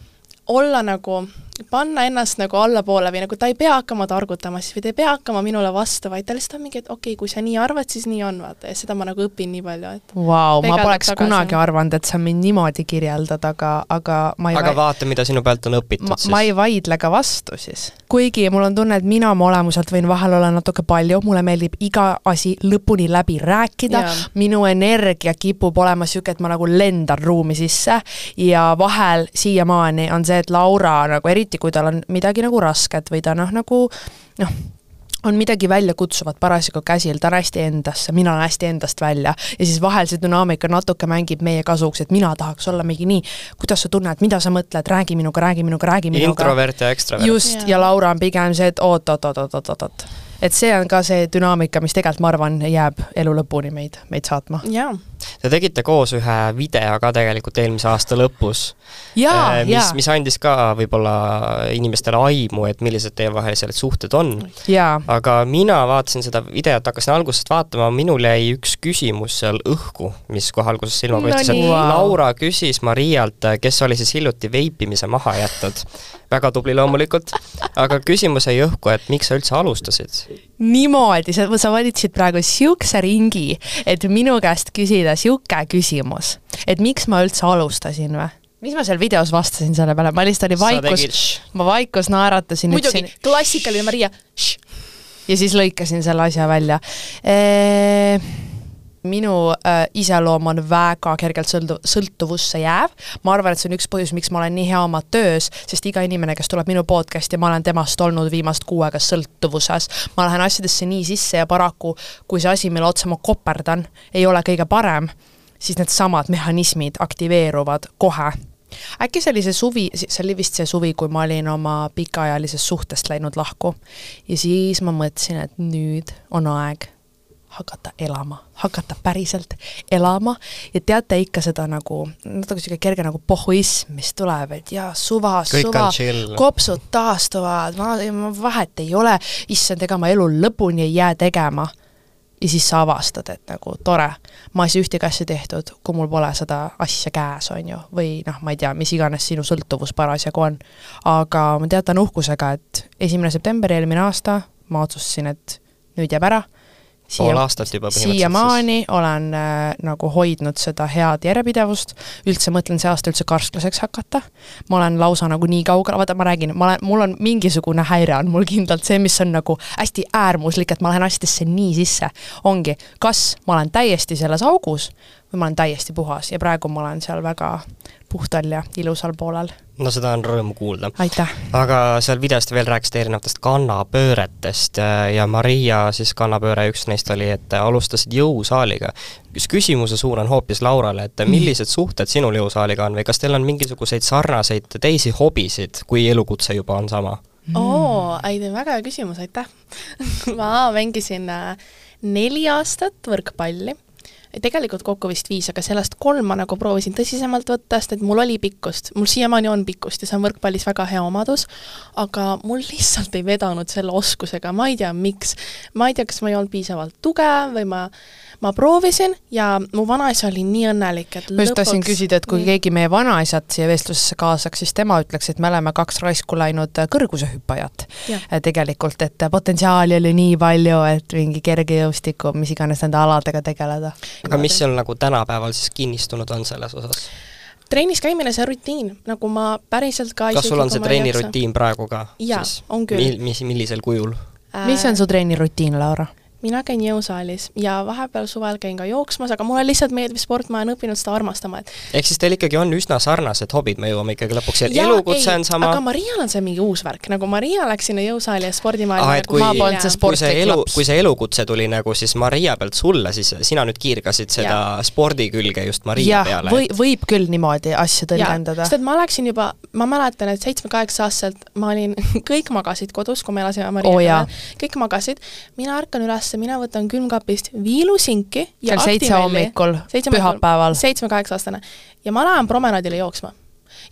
olla nagu, panna ennast nagu allapoole või nagu ta ei pea hakkama targutama siis või ta ei pea hakkama minule vastu, vaid ta lihtsalt on mingi, et okei okay,, kui sa nii arvad, siis nii on, vaata, ja seda ma nagu õpin nii palju, et Vau, ma poleks tagasi. kunagi arvanud, et sa mind niimoodi kirjeldad, aga, aga ma ei aga vaata, mida sinu pealt on õpitud ma, siis. ma ei vaidle ka vastu siis. kuigi mul on tunne, et mina oma olemuselt võin vahel olla natuke palju, mulle meeldib iga asi lõpuni läbi rääkida minu energia kipub olema niisugune, et ma nagu lendan ruumi sisse ja vahel siiamaani on see, et Laura nagu eriti, kui tal on midagi nagu rasket või ta noh, nagu noh, on midagi väljakutsuvat parasjagu käsil, ta on hästi endasse, mina olen hästi endast välja ja siis vahel see dünaamika natuke mängib meie kasuks, et mina tahaks olla mingi nii, kuidas sa tunned, mida sa mõtled, räägi minuga, räägi minuga, räägi minuga. introvert ja ekstravert. just, Jaa. ja Laura on pigem see, et oot-oot-oot-oot-oot-oot. et see on ka see dünaamika, mis tegelikult, ma arvan, jääb elu lõpuni meid, meid saatma. jaa, Te tegite koos ühe video ka tegelikult eelmise aasta lõpus. jaa, mis mis andis ka võib-olla inimestele aimu, et millised teievahelised suhted on. aga mina vaatasin seda videot, hakkasin algusest vaatama, minul jäi üks küsimus seal õhku, mis kohe alguses silma No paistis, et nii. Laura küsis Marialt, kes oli siis hiljuti veipimise maha jätnud. väga tubli loomulikult, aga küsimus jäi õhku, et miks sa üldse alustasid? Niimoodi, sa, sa valisid praegu siukse ringi, et minu käest küsida siuke küsimus, et miks ma üldse alustasin või? mis ma seal videos vastasin selle peale, ma lihtsalt olin vaikus ma vaikus naeratasin, muidugi klassikaline Maria, ja siis lõikasin selle asja välja. E minu äh, iseloom on väga kergelt sõltu-, sõltuvusse jääv, ma arvan, et see on üks põhjus, miks ma olen nii hea oma töös, sest iga inimene, kes tuleb minu podcast'i, ma olen temast olnud viimast kuu aega sõltuvuses. ma lähen asjadesse nii sisse ja paraku, kui see asi, mille otsa ma koperdan, ei ole kõige parem, siis needsamad mehhanismid aktiveeruvad kohe äkki see oli see suvi, see oli vist see suvi, kui ma olin oma pikaajalisest suhtest läinud lahku. ja siis ma mõtlesin, et nüüd on aeg hakata elama, hakata päriselt elama. Ja teate ikka seda nagu, natuke niisugune kerge nagu pohhuism, mis tuleb, et jaa, suva, suva kopsud taastuvad, vahet ei ole, issand, ega ma elu lõpuni ei jää tegema. Ja siis sa avastad, et nagu tore, ma ei saa ühtegi asja tehtud, kui mul pole seda asja käes, on ju, või noh, ma ei tea, mis iganes sinu sõltuvus parasjagu on. aga ma teatan uhkusega, et esimene september eelmine aasta ma otsustasin, et nüüd jääb ära. Pool aastat juba siiamaani olen äh, nagu hoidnud seda head järjepidevust, üldse mõtlen see aasta üldse karsklaseks hakata, ma olen lausa nagu nii kaugel, vaata ma räägin, ma olen, mul on mingisugune häire on mul kindlalt see, mis on nagu hästi äärmuslik, et ma lähen asjadesse nii sisse. ongi, kas ma olen täiesti selles augus või ma olen täiesti puhas ja praegu ma olen seal väga puhtal ja ilusal poolel. No seda on rõõm kuulda. aga seal videos te veel rääkisite erinevatest kannapööretest äh, ja Maria siis kannapööre, üks neist oli, et alustasid jõusaaliga. üks küsimuse suunan hoopis Laurale, et millised suhted sinul jõusaaliga on või kas teil on mingisuguseid sarnaseid teisi hobisid, kui elukutse juba on sama? oo, ei, väga hea küsimus, aitäh ma mängisin äh, neli aastat võrkpalli tegelikult kokku vist viis, aga sellest kolm ma nagu proovisin tõsisemalt võtta, sest et mul oli pikkust, mul siiamaani on pikkust ja see on võrkpallis väga hea omadus, aga mul lihtsalt ei vedanud selle oskusega, ma ei tea, miks. ma ei tea, kas ma ei olnud piisavalt tugev või ma, ma proovisin ja mu vanaisa oli nii õnnelik, et ma just tahtsin küsida, et kui nii. keegi meie vanaisad siia vestlusesse kaasaks, siis tema ütleks, et me oleme kaks raisku läinud kõrgusehüppajat. Tegelikult, et potentsiaali oli nii palju, et mingi kergejõustiku, mis iganes nende aladega tegeleda. Aga mis sul nagu tänapäeval siis kinnistunud on selles osas? trennis käimine, see rutiin, nagu ma päriselt ka kas sul on see treenirutiin praegu ka? Jaa, on küll. Mis, millisel kujul? mis on su treenirutiin, Laura? Mina käin jõusaalis ja vahepeal suvel käin ka jooksmas, aga mulle lihtsalt meeldib sport, ma olen õppinud seda armastama, et ehk siis teil ikkagi on üsna sarnased hobid, me jõuame ikkagi lõpuks, elukutse on sama aga Marial on see mingi uus värk, nagu Maria läks sinna jõusaali ja spordimaailma ah, et kui, ma polnud see sportlik elu, laps. kui see elukutse tuli nagu siis Maria pealt sulle, siis sina nüüd kiirgasid seda Jaa. spordi külge just Maria jah, peale või, võib küll niimoodi asju tõlgendada. sest et ma läksin juba, ma mäletan, et seitsme-kaheksa-aastaselt ma olin, kõik magasid kodus, kui me elasime Maria jaa. peal, kõik magasid, mina ärkan üles, mina võtan külmkapist viilusinki ja kell seitse hommikul, pühapäeval. seitsme-kaheksa-aastane ja ma lähen promenaadile jooksma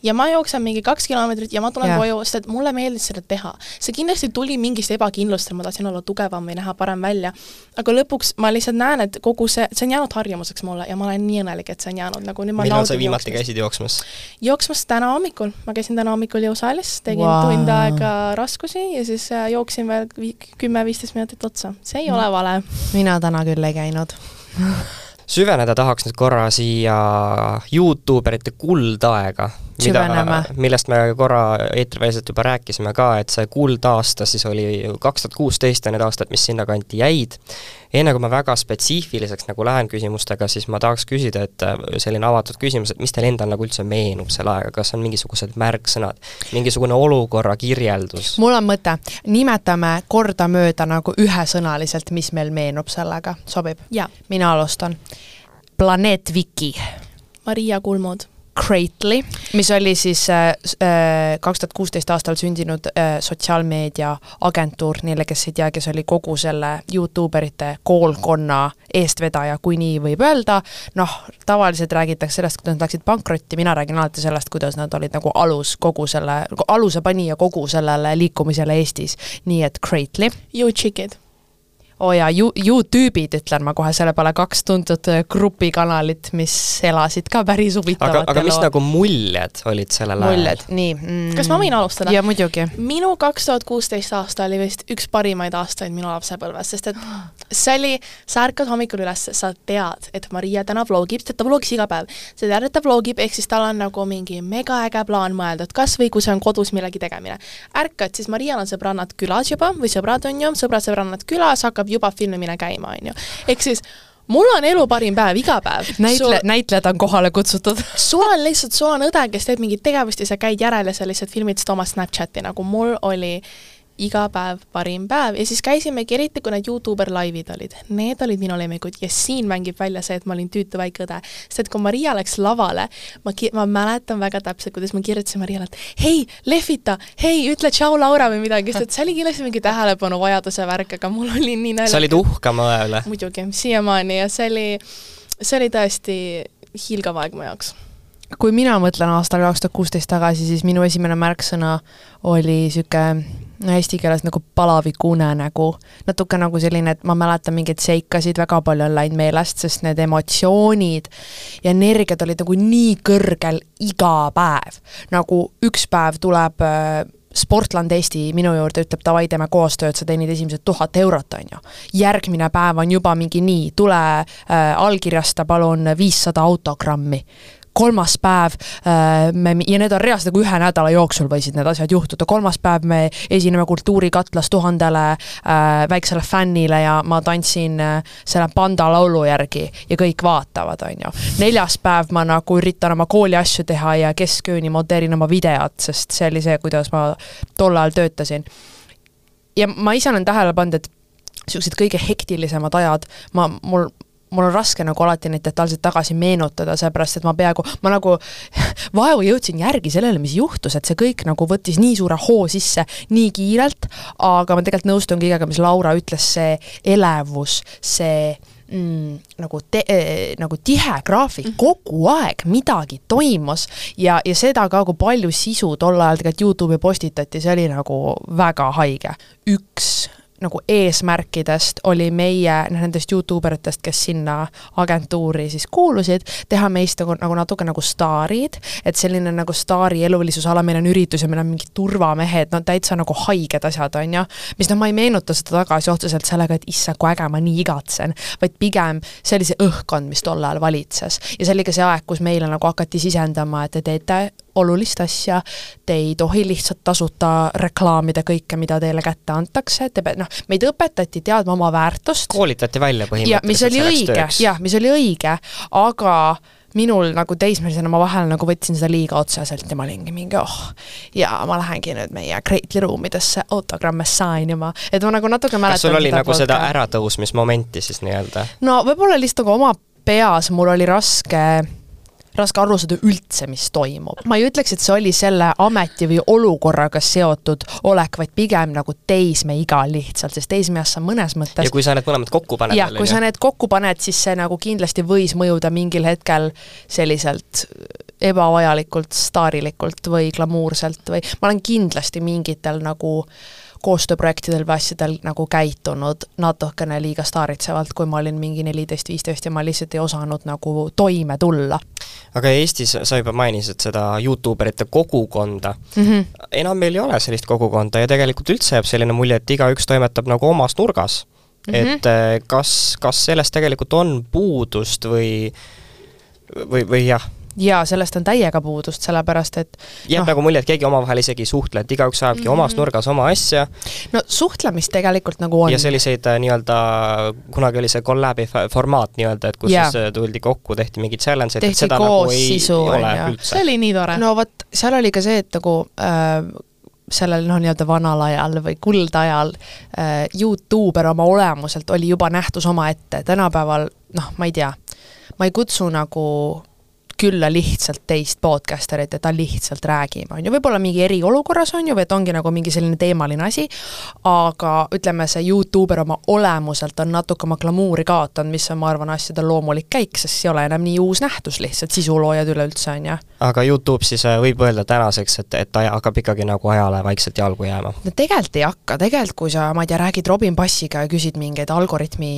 ja ma jooksen mingi kaks kilomeetrit ja ma tulen Jah. koju, sest et mulle meeldis seda teha. see kindlasti tuli mingist ebakindlust, et ma tahtsin olla tugevam või näha parem välja. aga lõpuks ma lihtsalt näen, et kogu see, see on jäänud harjumuseks mulle ja ma olen nii õnnelik, et see on jäänud nagu nüüd ma millal sa viimati jooksmist. käisid jooksmas? jooksmas täna hommikul, ma käisin täna hommikul jõusaalis, tegin wow. tund aega raskusi ja siis äh, jooksin veel vi- kümme-viisteist minutit otsa. see ei ole vale. mina täna küll ei käinud. süveneda tahaks nüüd korra siia Youtuberite kuldaega, mida Süveneme., millest me korra eetriväliselt juba rääkisime ka, et see kuldaasta siis oli kaks tuhat kuusteist ja need aastad, mis sinnakanti jäid. enne kui ma väga spetsiifiliseks nagu lähen küsimustega, siis ma tahaks küsida, et äh, selline avatud küsimus, et mis teil endal nagu üldse meenub selle ajaga, kas on mingisugused märksõnad, mingisugune olukorra kirjeldus? mul on mõte, nimetame kordamööda nagu ühesõnaliselt, mis meil meenub sellega, sobib? mina alustan. planeet Viki, Maria Kulmud, Crately, mis oli siis kaks tuhat kuusteist aastal sündinud äh, sotsiaalmeedia agentuur, neile, kes ei tea, kes oli kogu selle Youtuberite koolkonna eestvedaja, kui nii võib öelda, noh, tavaliselt räägitakse sellest, kuidas nad läksid pankrotti, mina räägin alati sellest, kuidas nad olid nagu alus kogu selle, aluse panija kogu sellele liikumisele Eestis. nii et Crately. You chickid oo oh jaa, You-, Youtübe'id ütlen ma kohe, selle peale kaks tuntud äh, grupikanalit, mis elasid ka päris huvitavat aga, aga mis nagu muljed olid sellel ajal? muljed, nii mm.. kas ma võin alustada? jaa, muidugi. minu kaks tuhat kuusteist aasta oli vist üks parimaid aastaid minu lapsepõlves, sest et see oli, sa ärkad hommikul üles, sa tead, et Maria täna vlogib, sest ta vlogis iga päev. sa tead, et ta vlogib, ehk siis tal on nagu mingi megaäge plaan mõeldud, kas või kui see on kodus millegi tegemine. ärkad, siis Marial on sõbrannad külas juba või sõbrad on ju, sõbrad-sõbrannad külas, hakkab juba filmimine käima, on ju. ehk siis mul on elu parim päev iga päev. näitle, näitlejad on kohale kutsutud sul on lihtsalt, sul on õde, kes teeb mingit tegevust ja sa käid järel ja sa lihtsalt filmid seda oma Snapchati, nagu mul oli iga päev parim päev. Ja siis käisimegi, eriti kui need Youtuber laivid olid, need olid minu lemmikud ja siin mängib välja see, et ma olin tüütu väike õde. sest et kui Maria läks lavale, ma, ma mäletan väga täpselt, kuidas ma kirjutasin Mariale, et hei, lehvita, hei, ütle tšau, Laura! või midagi, sest et see oli kindlasti mingi tähelepanuvajaduse värk, aga mul oli nii naljakas. sa olid uhke oma õe üle? muidugi, siiamaani. Ja see oli, see oli tõesti hiilgav aeg mu jaoks kui mina mõtlen aastal kaks tuhat kuusteist tagasi, siis minu esimene märksõna oli niisugune eesti keeles nagu palaviku unenägu, natuke nagu selline, et ma mäletan mingeid seikasid, väga palju on läinud meelest, sest need emotsioonid ja energiad olid nagu nii kõrgel iga päev. nagu üks päev tuleb äh, Sportland Eesti minu juurde ütleb davai, teeme koostööd, sa teenid esimesed tuhat eurot, on ju. järgmine päev on juba mingi nii, tule äh, allkirjasta palun viissada autogrammi kolmas päev äh, me, ja need on reaalselt nagu ühe nädala jooksul võisid need asjad juhtuda, kolmas päev me esineme Kultuurikatlas tuhandele äh, väiksele fännile ja ma tantsin äh, selle panda laulu järgi ja kõik vaatavad, on ju. neljas päev ma nagu üritan oma kooli asju teha ja keskööni monteerin oma videot, sest see oli see, kuidas ma tol ajal töötasin. ja ma ise olen tähele pannud, et niisugused kõige hektilisemad ajad, ma, mul mul on raske nagu alati neid detailselt tagasi meenutada, seepärast et ma peaaegu, ma nagu vaevu jõudsin järgi sellele, mis juhtus, et see kõik nagu võttis nii suure hoo sisse nii kiirelt, aga ma tegelikult nõustun kõigega, mis Laura ütles, see elevus, see mm, nagu te-, nagu tihe graafik, mhm. kogu aeg midagi toimus ja, ja seda ka, kui palju sisu tol ajal tegelikult Youtube'i postitati, see oli nagu väga haige. üks nagu eesmärkidest oli meie, noh nendest Youtube eritest, kes sinna agentuuri siis kuulusid, teha meist nagu, nagu natuke nagu staarid, et selline nagu staari elulisuse ala, meil on üritus ja meil on mingid turvamehed, no täitsa nagu haiged asjad, on ju, mis noh, ma ei meenuta seda tagasi otseselt sellega, et issand, kui äge, ma nii igatsen, vaid pigem see oli see õhkkond, mis tol ajal valitses. ja see oli ka see aeg, kus meile nagu hakati sisendama, et te teete olulist asja, te ei tohi lihtsalt tasuta reklaamida kõike, mida teile kätte antakse, te peate, noh, meid õpetati teadma oma väärtust. koolitati välja põhimõtteliselt mis oli õige, jah, mis oli õige, aga minul nagu teismelisena ma vahel nagu võtsin seda liiga otseselt ja ma olingi mingi oh, ja ma lähengi nüüd meie Greatly ruumidesse autogramme sign ima, et ma nagu natuke mäletan kas sul oli nagu seda äratõusmismomenti siis nii-öelda? no võib-olla lihtsalt nagu oma peas mul oli raske raske aru saada üldse, mis toimub. ma ei ütleks, et see oli selle ameti või olukorraga seotud olek, vaid pigem nagu teismeiga lihtsalt, sest teismeeas sa mõnes mõttes ja kui sa need mõlemad kokku paned jah, kui sa need kokku paned, siis see nagu kindlasti võis mõjuda mingil hetkel selliselt ebavajalikult staarilikult või glamuurselt või ma olen kindlasti mingitel nagu äh, koostööprojektidel või asjadel nagu käitunud natukene liiga staaritsevalt, kui ma olin mingi neliteist, viisteist ja ma lihtsalt ei osanud nagu toime tulla. aga Eestis, sa juba mainisid seda Youtube erite kogukonda mm, -hmm. enam meil ei ole sellist kogukonda ja tegelikult üldse jääb selline mulje, et igaüks toimetab nagu omas nurgas mm. -hmm. et eh, kas, kas sellest tegelikult on puudust või või, või jah jaa, sellest on täiega puudust, sellepärast et jääb no, nagu mulje, et keegi omavahel isegi ei suhtle, et igaüks ajabki mm -hmm. omas nurgas oma asja. no suhtlemist tegelikult nagu on. ja selliseid äh, nii-öelda, kunagi oli see collab'i formaat nii-öelda, et kus yeah. siis äh, tuldi kokku, tehti mingi challenge, et seda nagu ei, ei ole üldse. see oli nii tore. no vot, seal oli ka see, et nagu äh, sellel noh, nii-öelda vanal ajal või kuldajal äh, Youtuber oma olemuselt oli juba nähtus omaette, tänapäeval noh, ma ei tea, ma ei kutsu nagu külla lihtsalt teist podcasterit ja ta lihtsalt räägib, on ju, võib-olla mingi eriolukorras, on ju, või et ongi nagu mingi selline teemaline asi, aga ütleme, see Youtuber oma olemuselt on natuke oma glamuuri kaotanud, mis on, ma arvan, asjade loomulik käik, sest see ei ole enam nii uus nähtus lihtsalt, sisuloojad üleüldse, on ju. aga Youtube siis äh, võib öelda tänaseks, et, et ta hakkab ikkagi nagu ajale vaikselt jalgu jääma? no tegelikult ei hakka, tegelikult kui sa, ma ei tea, räägid Robin Bassiga ja küsid mingeid algoritmi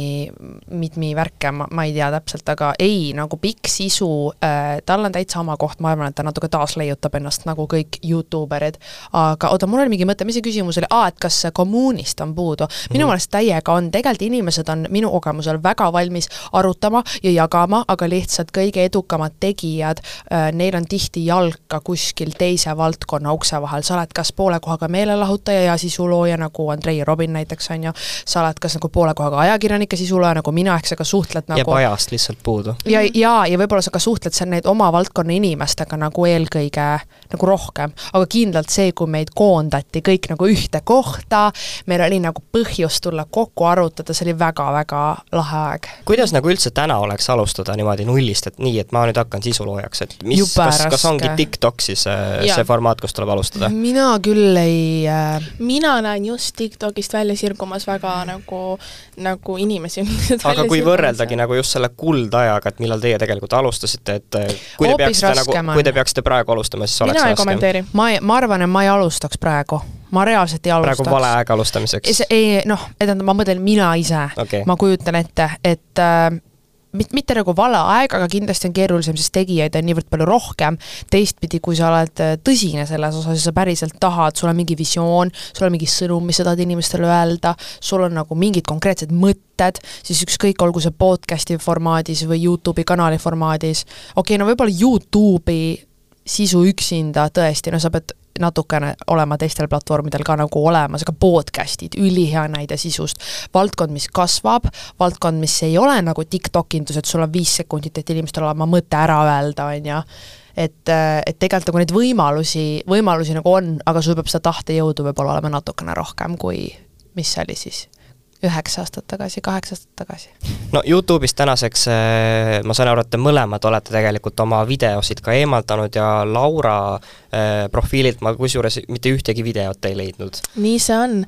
mitmi värke, ma, ma ei tea täpselt, aga ei, nagu pikk sisu äh,, tal on täitsa oma koht, ma arvan, et ta natuke taasleiutab ennast nagu kõik Youtuberid, aga oota, mul oli mingi mõte, mis see küsimus oli, aa, et kas kommuunist on puudu. minu mhm. meelest mm -hmm. täiega on, tegelikult inimesed on minu kogemusel väga valmis arutama ja jagama, aga lihtsalt kõige edukamad tegijad äh,, neil on tihti jalka kuskil teise valdkonna ukse vahel, sa oled kas poole kohaga meelelahutaja ja sisulooja, nagu Andrei Robin näiteks, on ju, sa oled kas nagu poole kohaga ajakirjanik ja sisulooja, nagu mina, ehk sa ka suhtled nagu jääb ajast lihtsalt puudu. ja, ja, ja võib-olla sa ka suhtled seal neid oma valdkonna inimestega nagu eelkõige nagu rohkem, aga kindlalt see, kui meid koondati kõik nagu ühte kohta, meil oli nagu põhjust tulla kokku arutada, see oli väga-väga lahe aeg. kuidas nagu üldse täna oleks alustada niimoodi nullist, et nii, et ma nüüd hakkan sisuloojaks, et mis, kas, kas ongi TikTok siis äh, ja. see formaat, kus tuleb alustada? mina küll ei äh... mina näen just TikTokist välja sirgumas väga nagu, nagu inimesi aga kui võrreldagi nagu just selle kuldajaga, et millal teie tegelikult alustasite, et äh, kui te peaksite nagu, kui te peaksite praegu alustama, siis oleks mina ei kommenteeri. ma ei, ma arvan, et ma ei alustaks praegu ma reaalselt ei alustaks. praegu vale aeg alustamiseks? ei noh, tähendab, ma mõtlen mina ise okay., ma kujutan ette, et äh, mit-, mitte nagu vale aeg, aga kindlasti on keerulisem, sest tegijaid on niivõrd palju rohkem, teistpidi, kui sa oled äh, tõsine selles osas ja sa päriselt tahad, sul on mingi visioon, sul on mingi sõnum, mis sa tahad inimestele öelda, sul on nagu mingid konkreetsed mõtted, siis ükskõik, olgu see podcast'i formaadis või Youtube'i kanali formaadis, okei okay,, no võib-olla Youtube'i sisu üksinda tõesti, no sa pead natukene olema teistel platvormidel ka nagu olemas, aga podcast'id, ülihea näide sisust. valdkond, mis kasvab, valdkond, mis ei ole nagu TikTok-indus, et sul on viis sekundit, et inimestel oma mõte ära öelda, on ju, et, et tegelikult nagu neid võimalusi, võimalusi nagu on, aga sul peab seda tahtejõudu võib-olla olema natukene rohkem kui mis see oli siis üheksa aastat tagasi, kaheksa aastat tagasi. no Youtube'ist tänaseks äh, ma saan aru, et te mõlemad olete tegelikult oma videosid ka eemaldanud ja Laura äh, profiililt ma kusjuures mitte ühtegi videot ei leidnud. nii see on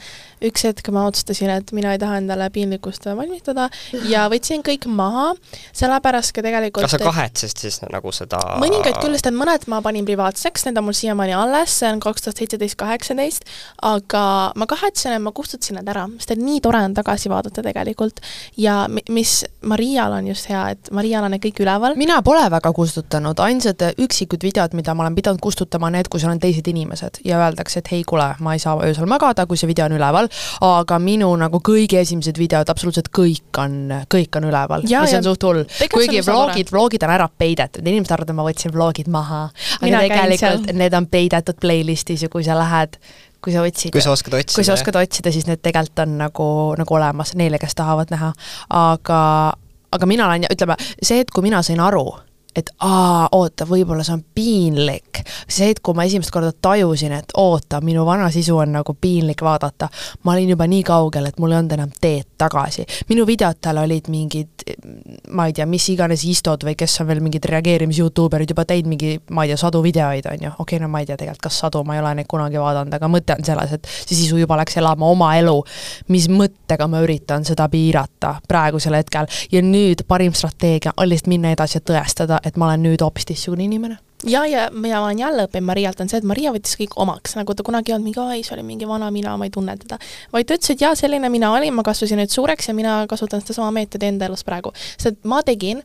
üks hetk ma otsustasin, et mina ei taha endale piinlikkust valmistada ja võtsin kõik maha, sellepärast ka tegelikult kas sa kahetsesid siis nagu seda mõningaid küll, sest et mõned ma panin privaatseks, need on mul siiamaani alles, see on kaks tuhat seitseteist, kaheksateist, aga ma kahetsen, et ma kustutasin need ära, sest et nii tore on tagasi vaadata tegelikult. ja mis Marial on just hea, et Marial on need kõik üleval. mina pole väga kustutanud, ainsad üksikud videod, mida ma olen pidanud kustutama, need, kus on teised inimesed ja öeldakse, et hei, kuule, ma ei saa öösel magada, kui see video on üleval, aga minu nagu kõige esimesed videod, absoluutselt kõik on, kõik on üleval see on suht hull. kuigi vlogid, vlogid on ära peidetud, inimesed arvavad, et ma võtsin vlogid maha, aga Mina tegelikult need on peidetud playlist'is ja kui sa lähed kui sa otsid. kui sa oskad otsida. kui sa oskad otsida, siis need tegelikult on nagu, nagu olemas neile, kes tahavad näha. aga, aga mina olen, ütleme, see, et kui mina sain aru, et aa, oota, võib-olla see on piinlik. see hetk, kui ma esimest korda tajusin, et oota, minu vana sisu on nagu piinlik vaadata, ma olin juba nii kaugel, et mul ei olnud enam teed tagasi. minu videotel olid mingid, ma ei tea, mis iganes Istod või kes on veel mingid reageerimis-Youtuberid juba teinud mingi, ma ei tea, sadu videoid, on ju, okei okay,, no ma ei tea tegelikult, kas sadu, ma ei ole neid kunagi vaadanud, aga mõte on selles, et see sisu juba läks elama oma elu. mis mõttega ma üritan seda piirata praegusel hetkel ja nüüd parim strateegia on lihtsalt minna edasi ja tõestada, et ma olen nüüd hoopis teistsugune inimene ja, ja mina olen jälle õppinud Marialt, on see, et Maria võttis kõik omaks, nagu ta kunagi ei olnud mingi, ai, see oli mingi vana mina, ma ei tunne teda. vaid ta ütles, et jaa, selline mina olin, ma kasvasin nüüd suureks ja mina kasutan sedasama meetodi enda elus praegu. sest ma tegin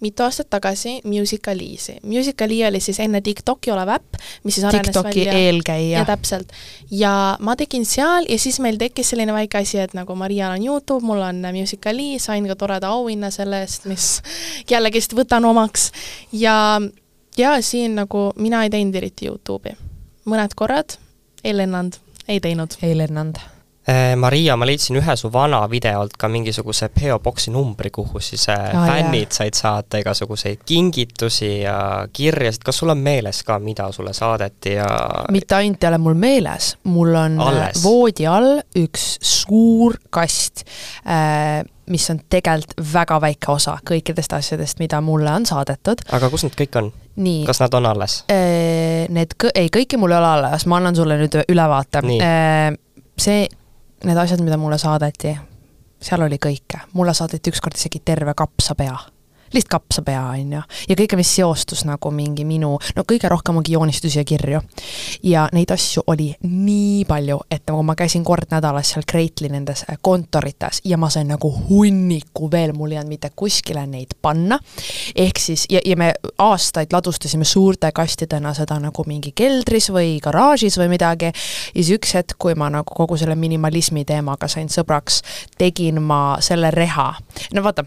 mitu aastat tagasi Musicaliisi. Musicali oli siis enne TikToki olev äpp, mis siis arenes TikToki välja. eelkäija. täpselt. ja ma tegin seal ja siis meil tekkis selline väike asi, et nagu Marial on Youtube, mul on Musicali, sain ka toreda auhinna selle eest, mis jällegist võtan omaks ja ja siin nagu mina ei teinud eriti Youtube'i. mõned korrad, ei lennanud, ei teinud. ei lennanud äh, Maria, ma leidsin ühe su vana videolt ka mingisuguse PO-boksi numbri, kuhu siis ah, fännid jah. said saata igasuguseid kingitusi ja kirjasid, kas sul on meeles ka, mida sulle saadeti ja mitte ainult ei ole mul meeles, mul on Alles. voodi all üks suur kast äh, mis on tegelikult väga väike osa kõikidest asjadest, mida mulle on saadetud. aga kus need kõik on? kas nad on alles? Need, ei, kõiki mul ei ole alles, ma annan sulle nüüd ülevaate. see, need asjad, mida mulle saadeti, seal oli kõike, mulle saadeti ükskord isegi terve kapsapea lihtsalt kapsapea, on ju. ja kõige, mis seostus nagu mingi minu, no kõige rohkem ongi joonistusi ja kirju. ja neid asju oli nii palju, et nagu ma käisin kord nädalas seal Kreitli nendes äh, kontorites ja ma sain nagu hunniku veel, mul ei olnud mitte kuskile neid panna. ehk siis, ja, ja me aastaid ladustasime suurte kastidena seda nagu mingi keldris või garaažis või midagi. ja siis üks hetk, kui ma nagu kogu selle minimalismi teemaga sain sõbraks, tegin ma selle reha. no vaata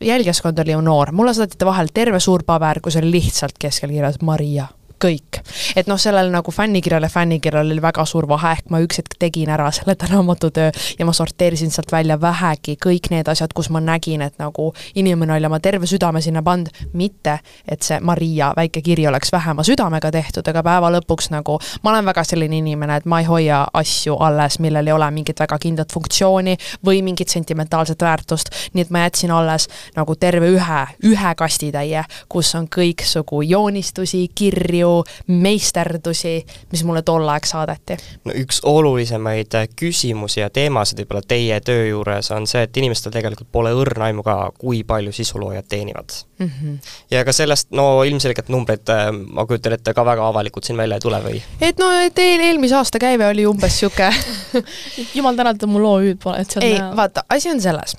jälgijaskond oli ju noor, mulle saadeti vahel terve suur paber, kus oli lihtsalt keskel kirjas Maria kõik. et noh, sellel nagu fännikirjal ja fännikirjal oli väga suur vahe, ehk ma üks hetk tegin ära selle tänamatutöö ja ma sorteerisin sealt välja vähegi kõik need asjad, kus ma nägin, et nagu inimene oli oma terve südame sinna pannud, mitte et see Maria väike kiri oleks vähema südamega tehtud, aga päeva lõpuks nagu ma olen väga selline inimene, et ma ei hoia asju alles, millel ei ole mingit väga kindlat funktsiooni või mingit sentimentaalset väärtust, nii et ma jätsin alles nagu terve ühe, ühe kastitäie, kus on kõiksugu joonistusi, kirju, meisterdusi, mis mulle tol aeg saadeti? no üks olulisemaid küsimusi ja teemasid võib-olla teie töö juures on see, et inimestel tegelikult pole õrna aimu ka, kui palju sisuloojad teenivad mm. -hmm. ja ega sellest, no ilmselgelt numbrid, äh, ma kujutan ette, ka väga avalikult siin välja ei tule või? et no, et eel, eelmise aasta käive oli umbes niisugune jumal tänatud, mul OÜ-d pole, et on ei, vaata, asi on selles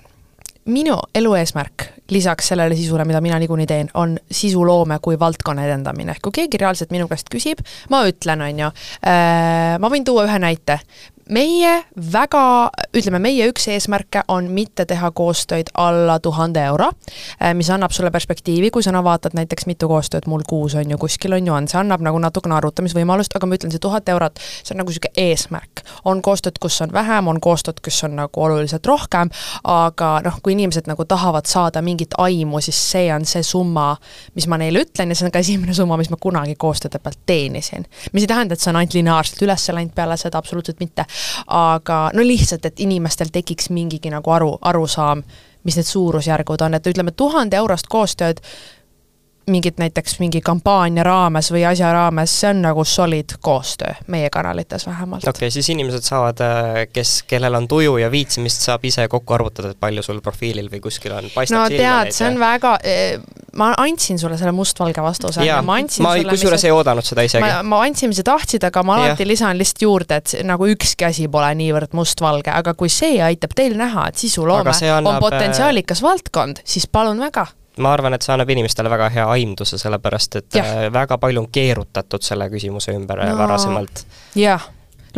minu elu eesmärk lisaks sellele sisule, mida mina niikuinii teen, on sisuloome kui valdkonna edendamine, kui keegi reaalselt minu käest küsib, ma ütlen, on ju, äh, ma võin tuua ühe näite, meie väga, ütleme, meie üks eesmärke on mitte teha koostöid alla tuhande euro, äh, mis annab sulle perspektiivi, kui sa no vaatad näiteks mitu koostööd mul kuus on ju, kuskil on ju on, see annab nagu natukene arvutamisvõimalust, aga ma ütlen, see tuhat eurot, see on nagu niisugune eesmärk. on koostööd, kus on vähem, on koostööd, kus on nagu oluliselt rohkem, aga noh, kui inimesed nagu tahavad saada mingit aimu, siis see on see summa, mis ma neile ütlen ja see on ka esimene summa, mis ma kunagi koostööde pealt teenisin. mis ei tähenda, et see on ainult lineaarselt üles läinud peale seda, absoluutselt mitte aga no lihtsalt, et inimestel tekiks mingigi nagu aru, arusaam, mis need suurusjärgud on, et ütleme, tuhande eurost koostööd mingit näiteks mingi kampaania raames või asja raames, see on nagu solid koostöö meie kanalites vähemalt. okei okay,, siis inimesed saavad, äh, kes, kellel on tuju ja viitsimist, saab ise kokku arvutada, et palju sul profiilil või kuskil on, paistab no tead, see on väga, eh, ma andsin sulle selle mustvalge vastuse ma andsin ma kusjuures ei oodanud seda isegi. ma, ma andsin, mis sa tahtsid, aga ma alati ja. lisan lihtsalt juurde, et nagu ükski asi pole niivõrd mustvalge, aga kui see aitab teil näha, et sisuloome annab... on potentsiaalikas valdkond, siis palun väga ma arvan, et see annab inimestele väga hea aimduse, sellepärast et ja. Äh, väga palju on keerutatud selle küsimuse ümber no, varasemalt. jah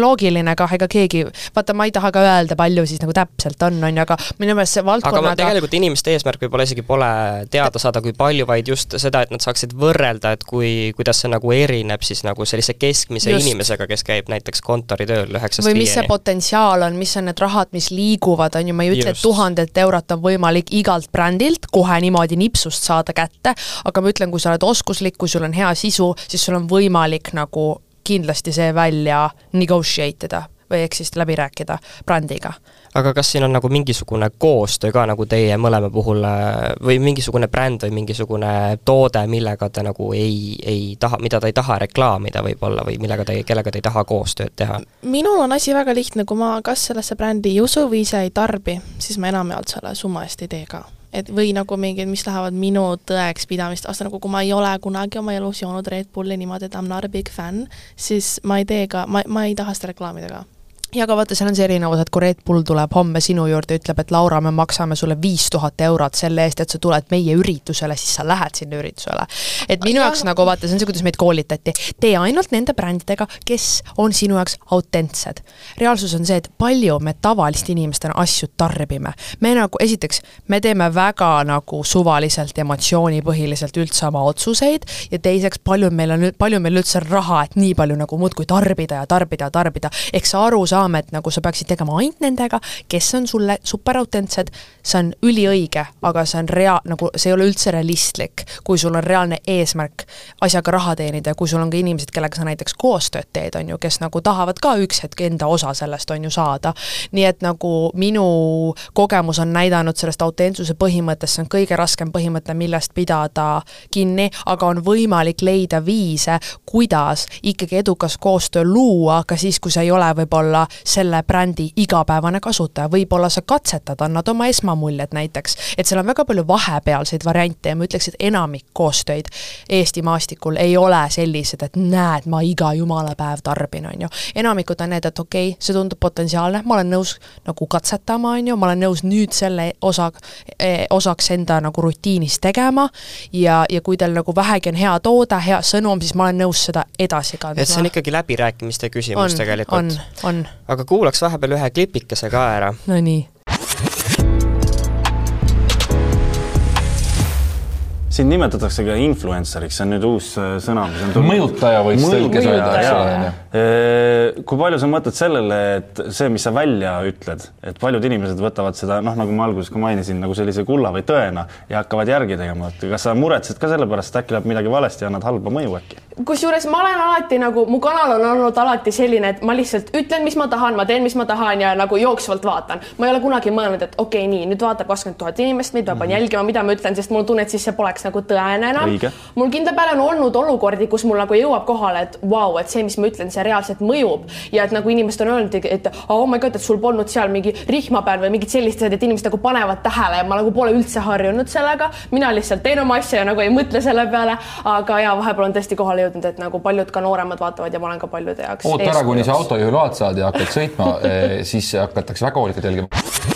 loogiline kah, ega keegi, vaata, ma ei taha ka öelda, palju siis nagu täpselt on, on ju, aga minu meelest see valdkonnaga aga tegelikult inimeste eesmärk võib-olla isegi pole teada saada, kui palju, vaid just seda, et nad saaksid võrrelda, et kui, kuidas see nagu erineb siis nagu sellise keskmise just. inimesega, kes käib näiteks kontoritööl üheksast või mis see potentsiaal on, mis on need rahad, mis liiguvad, on ju, ma ei ütle, et tuhandet eurot on võimalik igalt brändilt kohe niimoodi nipsust saada kätte, aga ma ütlen, kui sa oled oskuslik, kui sul on hea sisu, siis sul on võimalik nagu kindlasti see välja negotiate ida või ehk siis läbi rääkida brändiga. aga kas siin on nagu mingisugune koostöö ka nagu teie mõlema puhul või mingisugune bränd või mingisugune toode, millega te nagu ei, ei taha, mida te ei taha reklaamida võib-olla või millega te, kellega te ei taha koostööd teha? minul on asi väga lihtne, kui ma kas sellesse brändi ei usu või ise ei tarbi, siis ma enamjaolt selle summa eest ei tee ka et või nagu mingid, mis lähevad minu tõekspidamist vastu, nagu kui ma ei ole kunagi oma elus joonud Red Bulli niimoodi, et I m not a big fan, siis ma ei tee ka, ma, ma ei taha seda reklaamida ka ja aga vaata, seal on see erinevus, et kui Red Bull tuleb homme sinu juurde ja ütleb, et Laura, me maksame sulle viis tuhat eurot selle eest, et sa tuled meie üritusele, siis sa lähed sinna üritusele. et minu jaoks nagu vaata, see on see, kuidas meid koolitati, tee ainult nende brändidega, kes on sinu jaoks autentsed. reaalsus on see, et palju me tavaliste inimestena asju tarbime. me nagu, esiteks, me teeme väga nagu suvaliselt, emotsioonipõhiliselt üldse oma otsuseid ja teiseks, palju meil on, palju meil üldse raha, et nii palju nagu muudkui tarbida ja tarbida ja tarbida, ehk see arusaam, teame, et nagu sa peaksid tegema ainult nendega, kes on sulle superautentsed, see on üliõige, aga see on rea-, nagu see ei ole üldse realistlik, kui sul on reaalne eesmärk asjaga raha teenida ja kui sul on ka inimesed, kellega sa näiteks koostööd teed, on ju, kes nagu tahavad ka üks hetk enda osa sellest, on ju, saada. nii et nagu minu kogemus on näidanud sellest autentsuse põhimõttest, see on kõige raskem põhimõte, millest pidada kinni, aga on võimalik leida viise, kuidas ikkagi edukas koostöö luua ka siis, kui sa ei ole võib-olla selle brändi igapäevane kasutaja, võib-olla sa katsetad, annad oma esmamuljed näiteks, et seal on väga palju vahepealseid variante ja ma ütleks, et enamik koostöid Eesti maastikul ei ole sellised, et näed, ma iga jumala päev tarbin, on ju. enamikud on need, et okei okay,, see tundub potentsiaalne, ma olen nõus nagu katsetama, on ju, ma olen nõus nüüd selle osa, e, osaks enda nagu rutiinis tegema ja, ja kui teil nagu vähegi on hea toode, hea sõnum, siis ma olen nõus seda edasi kandma. et see on ikkagi läbirääkimiste küsimus on, tegelikult. on, on. Aga kuulaks vahepeal ühe klipikese ka ära. Nonii sind nimetatakse ka influencer'iks, see on nüüd uus äh, sõna, mis on tulnud. mõjutaja võiks tõlkes öelda, eks ole. Äh, kui palju sa mõtled sellele, et see, mis sa välja ütled, et paljud inimesed võtavad seda, noh, nagu ma alguses ka mainisin, nagu sellise kulla või tõena ja hakkavad järgi tegema, et kas sa muretsed ka selle pärast, et äkki läheb midagi valesti ja annad halba mõju äkki? Kusjuures ma olen alati nagu, mu kanal on olnud alati selline, et ma lihtsalt ütlen, mis ma tahan, ma teen, mis ma tahan ja nagu jooksvalt vaatan. ma ei ole kunagi mõelnud, et okei okay,, nii nüüd vaatab kakskümmend tuhat inimest, meid ma pean mm -hmm. jälgima, mida ma ütlen, sest mul on tunne, et siis see poleks nagu tõene enam. mul kindla peale on olnud olukordi, kus mul nagu jõuab kohale, et vau wow,, et see, mis ma ütlen, see reaalselt mõjub ja et nagu inimesed on öelnud, et oh my god, et sul polnud seal mingi rihmapäev või mingid sellised asjad, et inimesed nagu panevad tähele ja ma nagu pole üldse harjunud sellega. mina lihtsalt teen oma asja ja nagu ei mõtle selle peale, aga ja vahepeal on tõesti kohale jõudnud, et nagu paljud ka nooremad vaatavad ja ma olen ka paljude jaoks. oota ära, kuni sa autojuhiload saad ja hakkad sõitma eh, siis hakatakse väga hoolikalt jälgima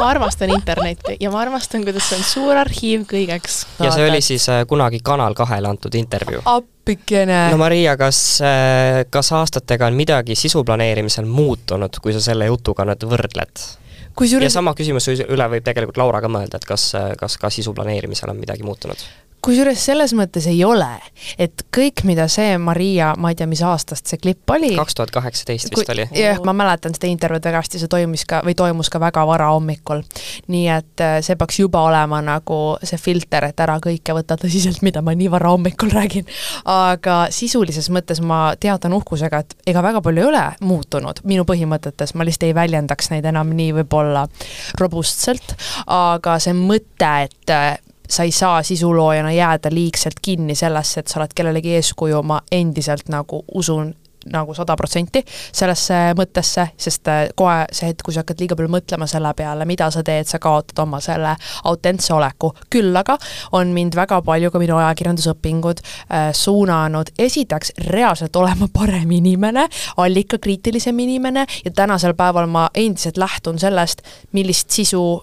ma armastan internetti ja ma armastan, kuidas see on suur arhiiv kõigeks. ja see oli siis äh, kunagi Kanal kahele antud intervjuu. appikene. no Maria, kas, äh, kas aastatega on midagi sisu planeerimisel muutunud, kui sa selle jutuga nüüd võrdled? Kusjuures... ja sama küsimuse üle võib tegelikult Laura ka mõelda, et kas, kas ka sisu planeerimisel on midagi muutunud? Kusjuures selles mõttes ei ole, et kõik, mida see Maria, ma ei tea, mis aastast see klipp oli. kaks tuhat kaheksateist vist oli. jah, ma mäletan seda intervjuud väga hästi, see toimus ka või toimus ka väga vara hommikul. nii et äh, see peaks juba olema nagu see filter, et ära kõike võtta tõsiselt, mida ma nii vara hommikul räägin. aga sisulises mõttes ma teatan uhkusega, et ega väga palju ei ole muutunud minu põhimõtetes, ma lihtsalt ei väljendaks neid enam nii võib-olla robustselt, aga see mõte, et äh, sa ei saa sisuloojana jääda liigselt kinni sellesse, et sa oled kellelegi eeskuju, ma endiselt nagu usun nagu sada protsenti sellesse mõttesse, sest äh, kohe see hetk, kui sa hakkad liiga palju mõtlema selle peale, mida sa teed, sa kaotad oma selle autentse oleku. küll aga on mind väga palju ka minu ajakirjandusõpingud äh, suunanud esiteks reaalselt olema parem inimene, allikakriitilisem inimene ja tänasel päeval ma endiselt lähtun sellest, millist sisu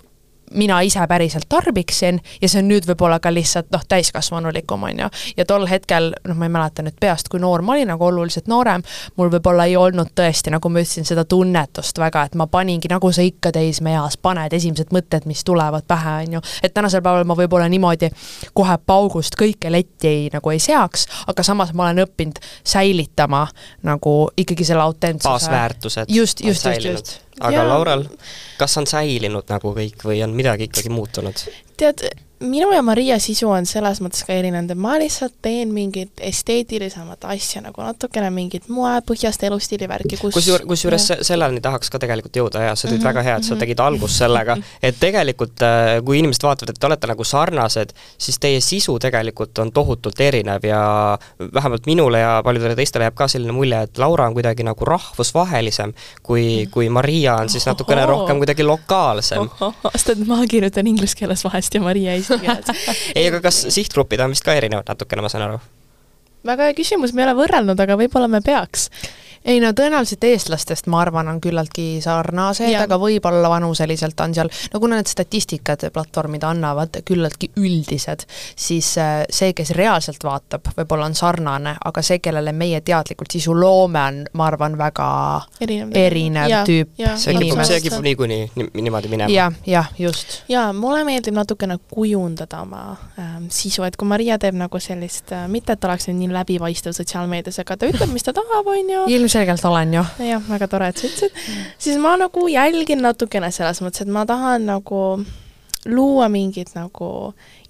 mina ise päriselt tarbiksin ja see on nüüd võib-olla ka lihtsalt noh, täiskasvanulikum, on ju. ja tol hetkel, noh, ma ei mäleta nüüd peast, kui noor ma olin, aga oluliselt noorem, mul võib-olla ei olnud tõesti, nagu ma ütlesin, seda tunnetust väga, et ma paningi, nagu sa ikka teismeeas paned esimesed mõtted, mis tulevad pähe, on ju. et tänasel päeval ma võib-olla niimoodi kohe paugust kõike letti ei, nagu ei seaks, aga samas ma olen õppinud säilitama nagu ikkagi selle autentsuse. baasväärtused. just, just, just, just aga ja... Laural, kas on säilinud nagu kõik või on midagi ikkagi muutunud? tead, minu ja Maria sisu on selles mõttes ka erinev, et ma lihtsalt teen mingit esteetilisemat asja nagu natukene mingit moepõhjast elustiili värki, kus kusjuures, kusjuures selleni tahaks ka tegelikult jõuda ja sa tegid mm -hmm, väga hea, et sa mhm. tegid algust sellega, et tegelikult äh, kui inimesed vaatavad, et te olete nagu sarnased, siis teie sisu tegelikult on tohutult erinev ja vähemalt minule ja paljudele teistele jääb ka selline mulje, et Laura on kuidagi nagu rahvusvahelisem, kui, kui Maria on siis natukene rohkem kuidagi lokaalsem. oota, ma kirjutan inglise keeles vahest ja Maria ei eesti keeles ei, aga kas sihtgrupid on vist ka erinevad natukene, ma saan aru? väga hea küsimus, me ei ole võrrelnud, aga võib-olla me peaks ei no tõenäoliselt eestlastest, ma arvan, on küllaltki sarnased, aga võib-olla vanuseliselt on seal, no kuna need statistikad platvormid annavad küllaltki üldised, siis äh, see, kes reaalselt vaatab, võib-olla on sarnane, aga see, kellele meie teadlikult sisu loome, on, ma arvan, väga erinev, erinev Jaa, tüüp kipub, inimest. see kipub niikuinii ni- niimoodi minema. jah, jah, just. jaa, mulle meeldib natukene kujundada oma ähm, sisu, et kui Maria teeb nagu sellist äh,, mitte et ta oleks nüüd nii läbipaistev sotsiaalmeedias, aga ta ütleb, mis ta tahab, on ju, ilmselgelt olen ju. jah, väga tore, et sa ütlesid, siis ma nagu jälgin natukene selles mõttes, et ma tahan nagu luua mingit nagu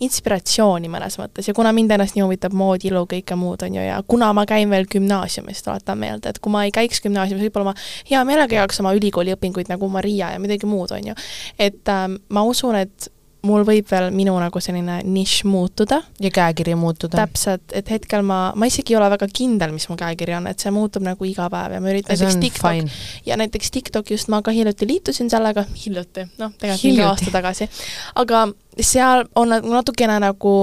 inspiratsiooni mõnes mõttes ja kuna mind ennast nii huvitab mood, ilu, kõike muud, on ju, ja kuna ma käin veel gümnaasiumis, tuletan meelde, et kui ma ei käiks gümnaasiumis, võib-olla ma hea meelega jagaks oma ülikooli õpinguid nagu Maria ja midagi muud, on ju. et ähm, ma usun, et mul võib veel minu nagu selline nišš muutuda, ja käekiri muutuda. täpselt, et hetkel ma, ma isegi ei ole väga kindel, mis mu käekiri on, et see muutub nagu iga päev ja ma üritan näiteks TikTok ja näiteks TikTok just ma ka hiljuti liitusin sellega, hiljuti, noh, tegelikult mingi aasta tagasi, aga seal on nagu natukene nagu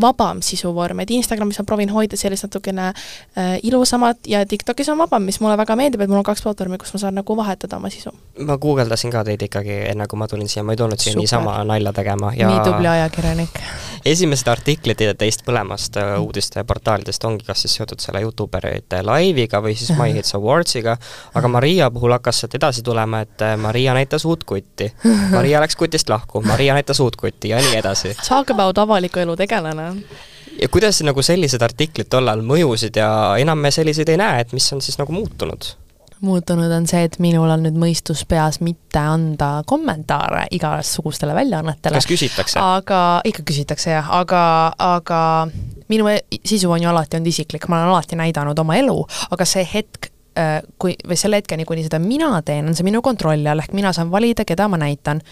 vabam sisuvorm, et Instagramis ma proovin hoida sellist natukene äh, ilusamat ja TikTokis on vabam, mis mulle väga meeldib, et mul on kaks platvormi, kus ma saan nagu vahetada oma sisu. ma guugeldasin ka teid ikkagi, enne kui ma tulin siia, ma ei tulnud siia niisama nalja tegema ja nii tubli ajakirjanik. esimesed artiklid teist mõlemast äh, uudisteportaalidest ongi kas siis seotud selle Youtuberite laiviga või siis My Hits Awardsiga, aga Maria puhul hakkas sealt edasi tulema, et äh, Maria näitas uut kutti. Maria läks kutist lahku, Maria näitas uut kutti ja nii edasi. Talk about avaliku elu tegelane. ja kuidas nagu sellised artiklid tollal mõjusid ja enam me selliseid ei näe, et mis on siis nagu muutunud? muutunud on see, et minul on nüüd mõistus peas mitte anda kommentaare igasugustele väljaannetele. kas küsitakse? aga ikka küsitakse jah, aga, aga minu e- sisu on ju alati olnud isiklik, ma olen alati näidanud oma elu, aga see hetk, kui, või selle hetkeni, kuni seda mina teen, on see minu kontrolli all, ehk mina saan valida, keda ma näitan.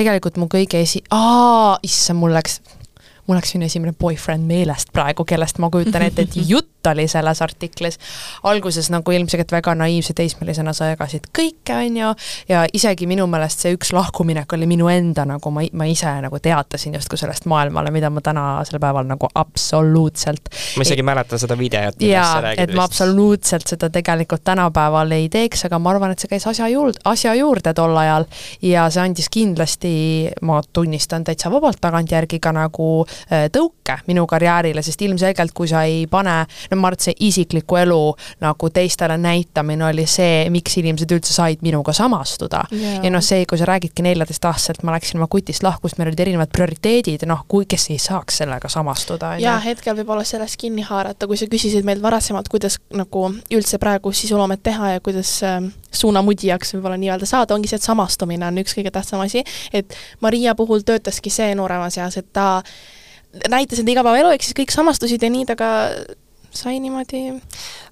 Tegelikult mu kõige esi-, aa, issand, mul läks mul läks minu esimene boyfriend meelest praegu, kellest ma kujutan ette, et jutt oli selles artiklis. alguses nagu ilmselgelt väga naiivse teismelisena sa jagasid kõike, on ju, ja isegi minu meelest see üks lahkuminek oli minu enda nagu ma, ma ise nagu teatasin justkui sellest maailmale, mida ma tänasel päeval nagu absoluutselt ma isegi mäletan seda videot, millest sa räägid et ma absoluutselt seda tegelikult tänapäeval ei teeks, aga ma arvan, et see käis asja juurde, asja juurde tol ajal ja see andis kindlasti, ma tunnistan täitsa vabalt tagantjärgi ka nagu äh, tõuke minu karjäärile, sest ilmselgelt kui sa ei pane, no ma arvan, et see isikliku elu nagu teistele näitamine oli see, miks inimesed üldse said minuga samastuda. Jaa. ja noh, see, kui sa räägidki neljateistaastaselt, ma läksin oma kutist lahku, sest meil olid erinevad prioriteedid, noh, kui, kes ei saaks sellega samastuda, jaa, hetkel võib olla sellest kinni haarata, kui sa küsisid meilt varasemalt, kuidas nagu üldse praegu sisuloomet teha ja kuidas äh, suunamudijaks võib-olla nii-öelda saada, ongi see, et samastumine on üks kõige tähtsam asi, et Maria puhul töötaski see nooremas eas, et ta näitas enda igapäevaelu, ehk siis kõik samastusid ja nii ta ka sai niimoodi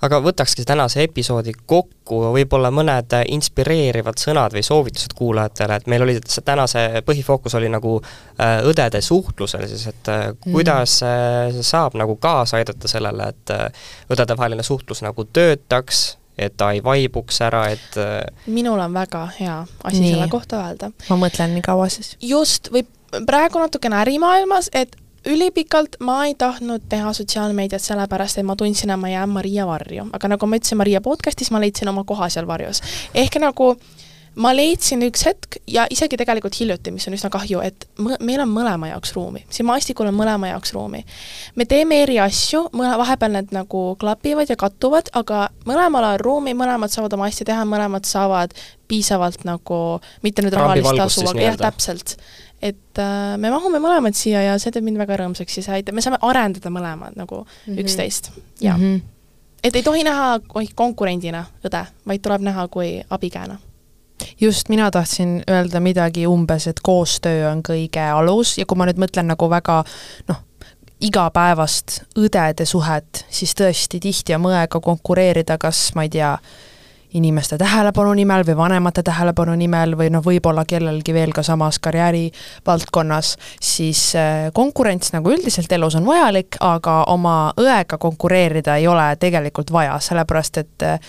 aga võtakski tänase episoodi kokku, võib-olla mõned inspireerivad sõnad või soovitused kuulajatele, et meil oli see tänase põhifookus oli nagu äh, õdede suhtlusel siis, et äh, kuidas äh, saab nagu kaasa aidata sellele, et äh, õdedevaheline suhtlus nagu töötaks, et ta ei vaibuks ära, et äh, minul on väga hea asi Nii. selle kohta öelda. ma mõtlen nii kaua siis. just, või praegu natukene ärimaailmas, et ülipikalt ma ei tahtnud teha sotsiaalmeediat sellepärast, et ma tundsin, et ma jään Maria varju, aga nagu ma ütlesin Maria podcastis, ma leidsin oma koha seal varjus. ehk nagu ma leidsin üks hetk ja isegi tegelikult hiljuti, mis on üsna kahju, et meil on mõlema jaoks ruumi, siin maastikul on mõlema jaoks ruumi. me teeme eri asju, mõne, vahepeal need nagu klapivad ja kattuvad, aga mõlemal on ruumi, mõlemad saavad oma asja teha, mõlemad saavad piisavalt nagu, mitte nüüd rahalist tasu, aga jah, täpselt. Et äh, me mahume mõlemad siia ja see teeb mind väga rõõmsaks ja see aitab, me saame arendada mõlemad nagu mm. -hmm. üksteist, jah mm. -hmm. et ei tohi näha konkurendina õde, vaid tuleb näha kui abikäena. just, mina tahtsin öelda midagi umbes, et koostöö on kõige alus ja kui ma nüüd mõtlen nagu väga noh, igapäevast õdede suhet, siis tõesti tihti on mõega konkureerida, kas ma ei tea, inimeste tähelepanu nimel või vanemate tähelepanu nimel või noh, võib-olla kellelgi veel ka samas karjäärivaldkonnas, siis äh, konkurents nagu üldiselt elus on vajalik, aga oma õega konkureerida ei ole tegelikult vaja, sellepärast et äh,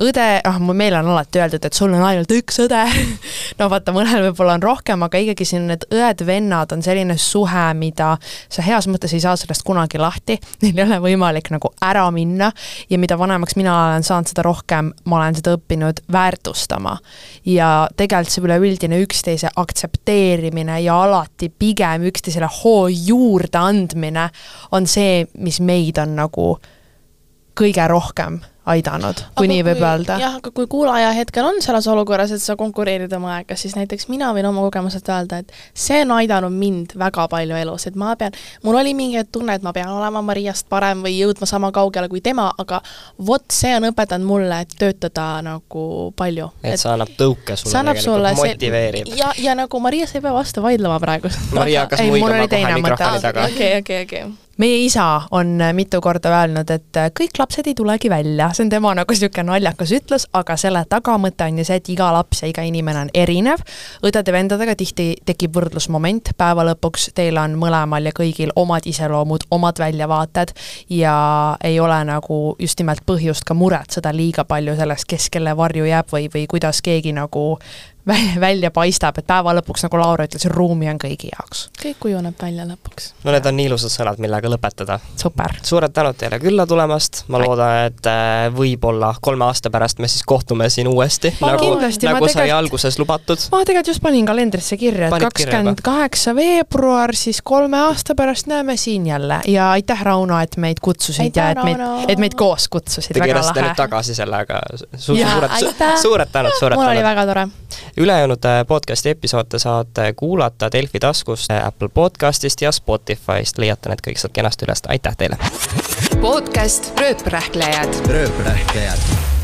õde, ah, meil on alati öeldud, et sul on ainult üks õde no vaata, mõnel võib-olla on rohkem, aga ikkagi siin need õed-vennad on selline suhe, mida sa heas mõttes ei saa sellest kunagi lahti, neil ei ole võimalik nagu ära minna ja mida vanemaks mina olen saanud, seda rohkem ma olen seda õppinud väärtustama. ja tegelikult see üleüldine üksteise aktsepteerimine ja alati pigem üksteisele hoo juurde andmine on see, mis meid on nagu kõige rohkem aidanud, kui aga nii võib kui, öelda. jah, aga kui kuulaja hetkel on selles olukorras, et sa konkureerid oma aega, siis näiteks mina võin oma kogemuselt öelda, et see on aidanud mind väga palju elus, et ma pean, mul oli mingi tunne, et ma pean olema Mariast parem või jõudma sama kaugele kui tema, aga vot see on õpetanud mulle, et töötada nagu palju. et see annab tõuke sulle see annab sulle, motiveerib. ja, ja nagu Maria, sa ei pea vastu vaidlema praegu. Maria hakkas muigama kohe mikrofoni taga. okei, okei, okei meie isa on mitu korda öelnud, et kõik lapsed ei tulegi välja, see on tema nagu niisugune naljakas ütlus, aga selle tagamõte on ju see, et iga laps ja iga inimene on erinev. õdede-vendadega tihti tekib võrdlusmoment, päeva lõpuks teil on mõlemal ja kõigil omad iseloomud, omad väljavaated ja ei ole nagu just nimelt põhjust ka muretseda liiga palju sellest, kes kelle varju jääb või, või kuidas keegi nagu välja paistab, et päeva lõpuks, nagu Laura ütles, ruumi on kõigi jaoks. kõik kujuneb välja lõpuks. no need on nii ilusad sõnad, millega lõpetada. super! suured tänud teile külla tulemast, ma loodan, et äh, võib-olla kolme aasta pärast me siis kohtume siin uuesti, nagu, nagu sai tegelt... alguses lubatud. ma tegelikult just panin kalendrisse kirja, et kakskümmend kaheksa veebruar, siis kolme aasta pärast näeme siin jälle ja aitäh, Rauno, et meid kutsusid aitäh, ja et meid, et meid koos kutsusid, väga lahe. Te kirjasite nüüd tagasi sellega su, suured, suured tänud, suured tänud. mul oli väga tore ülejäänud äh, podcasti episoode saate kuulata Delfi taskust, äh, Apple podcastist ja Spotify'st, leiate need kõik sealt kenasti üles, aitäh teile! podcast Rööprähklejad. rööprähklejad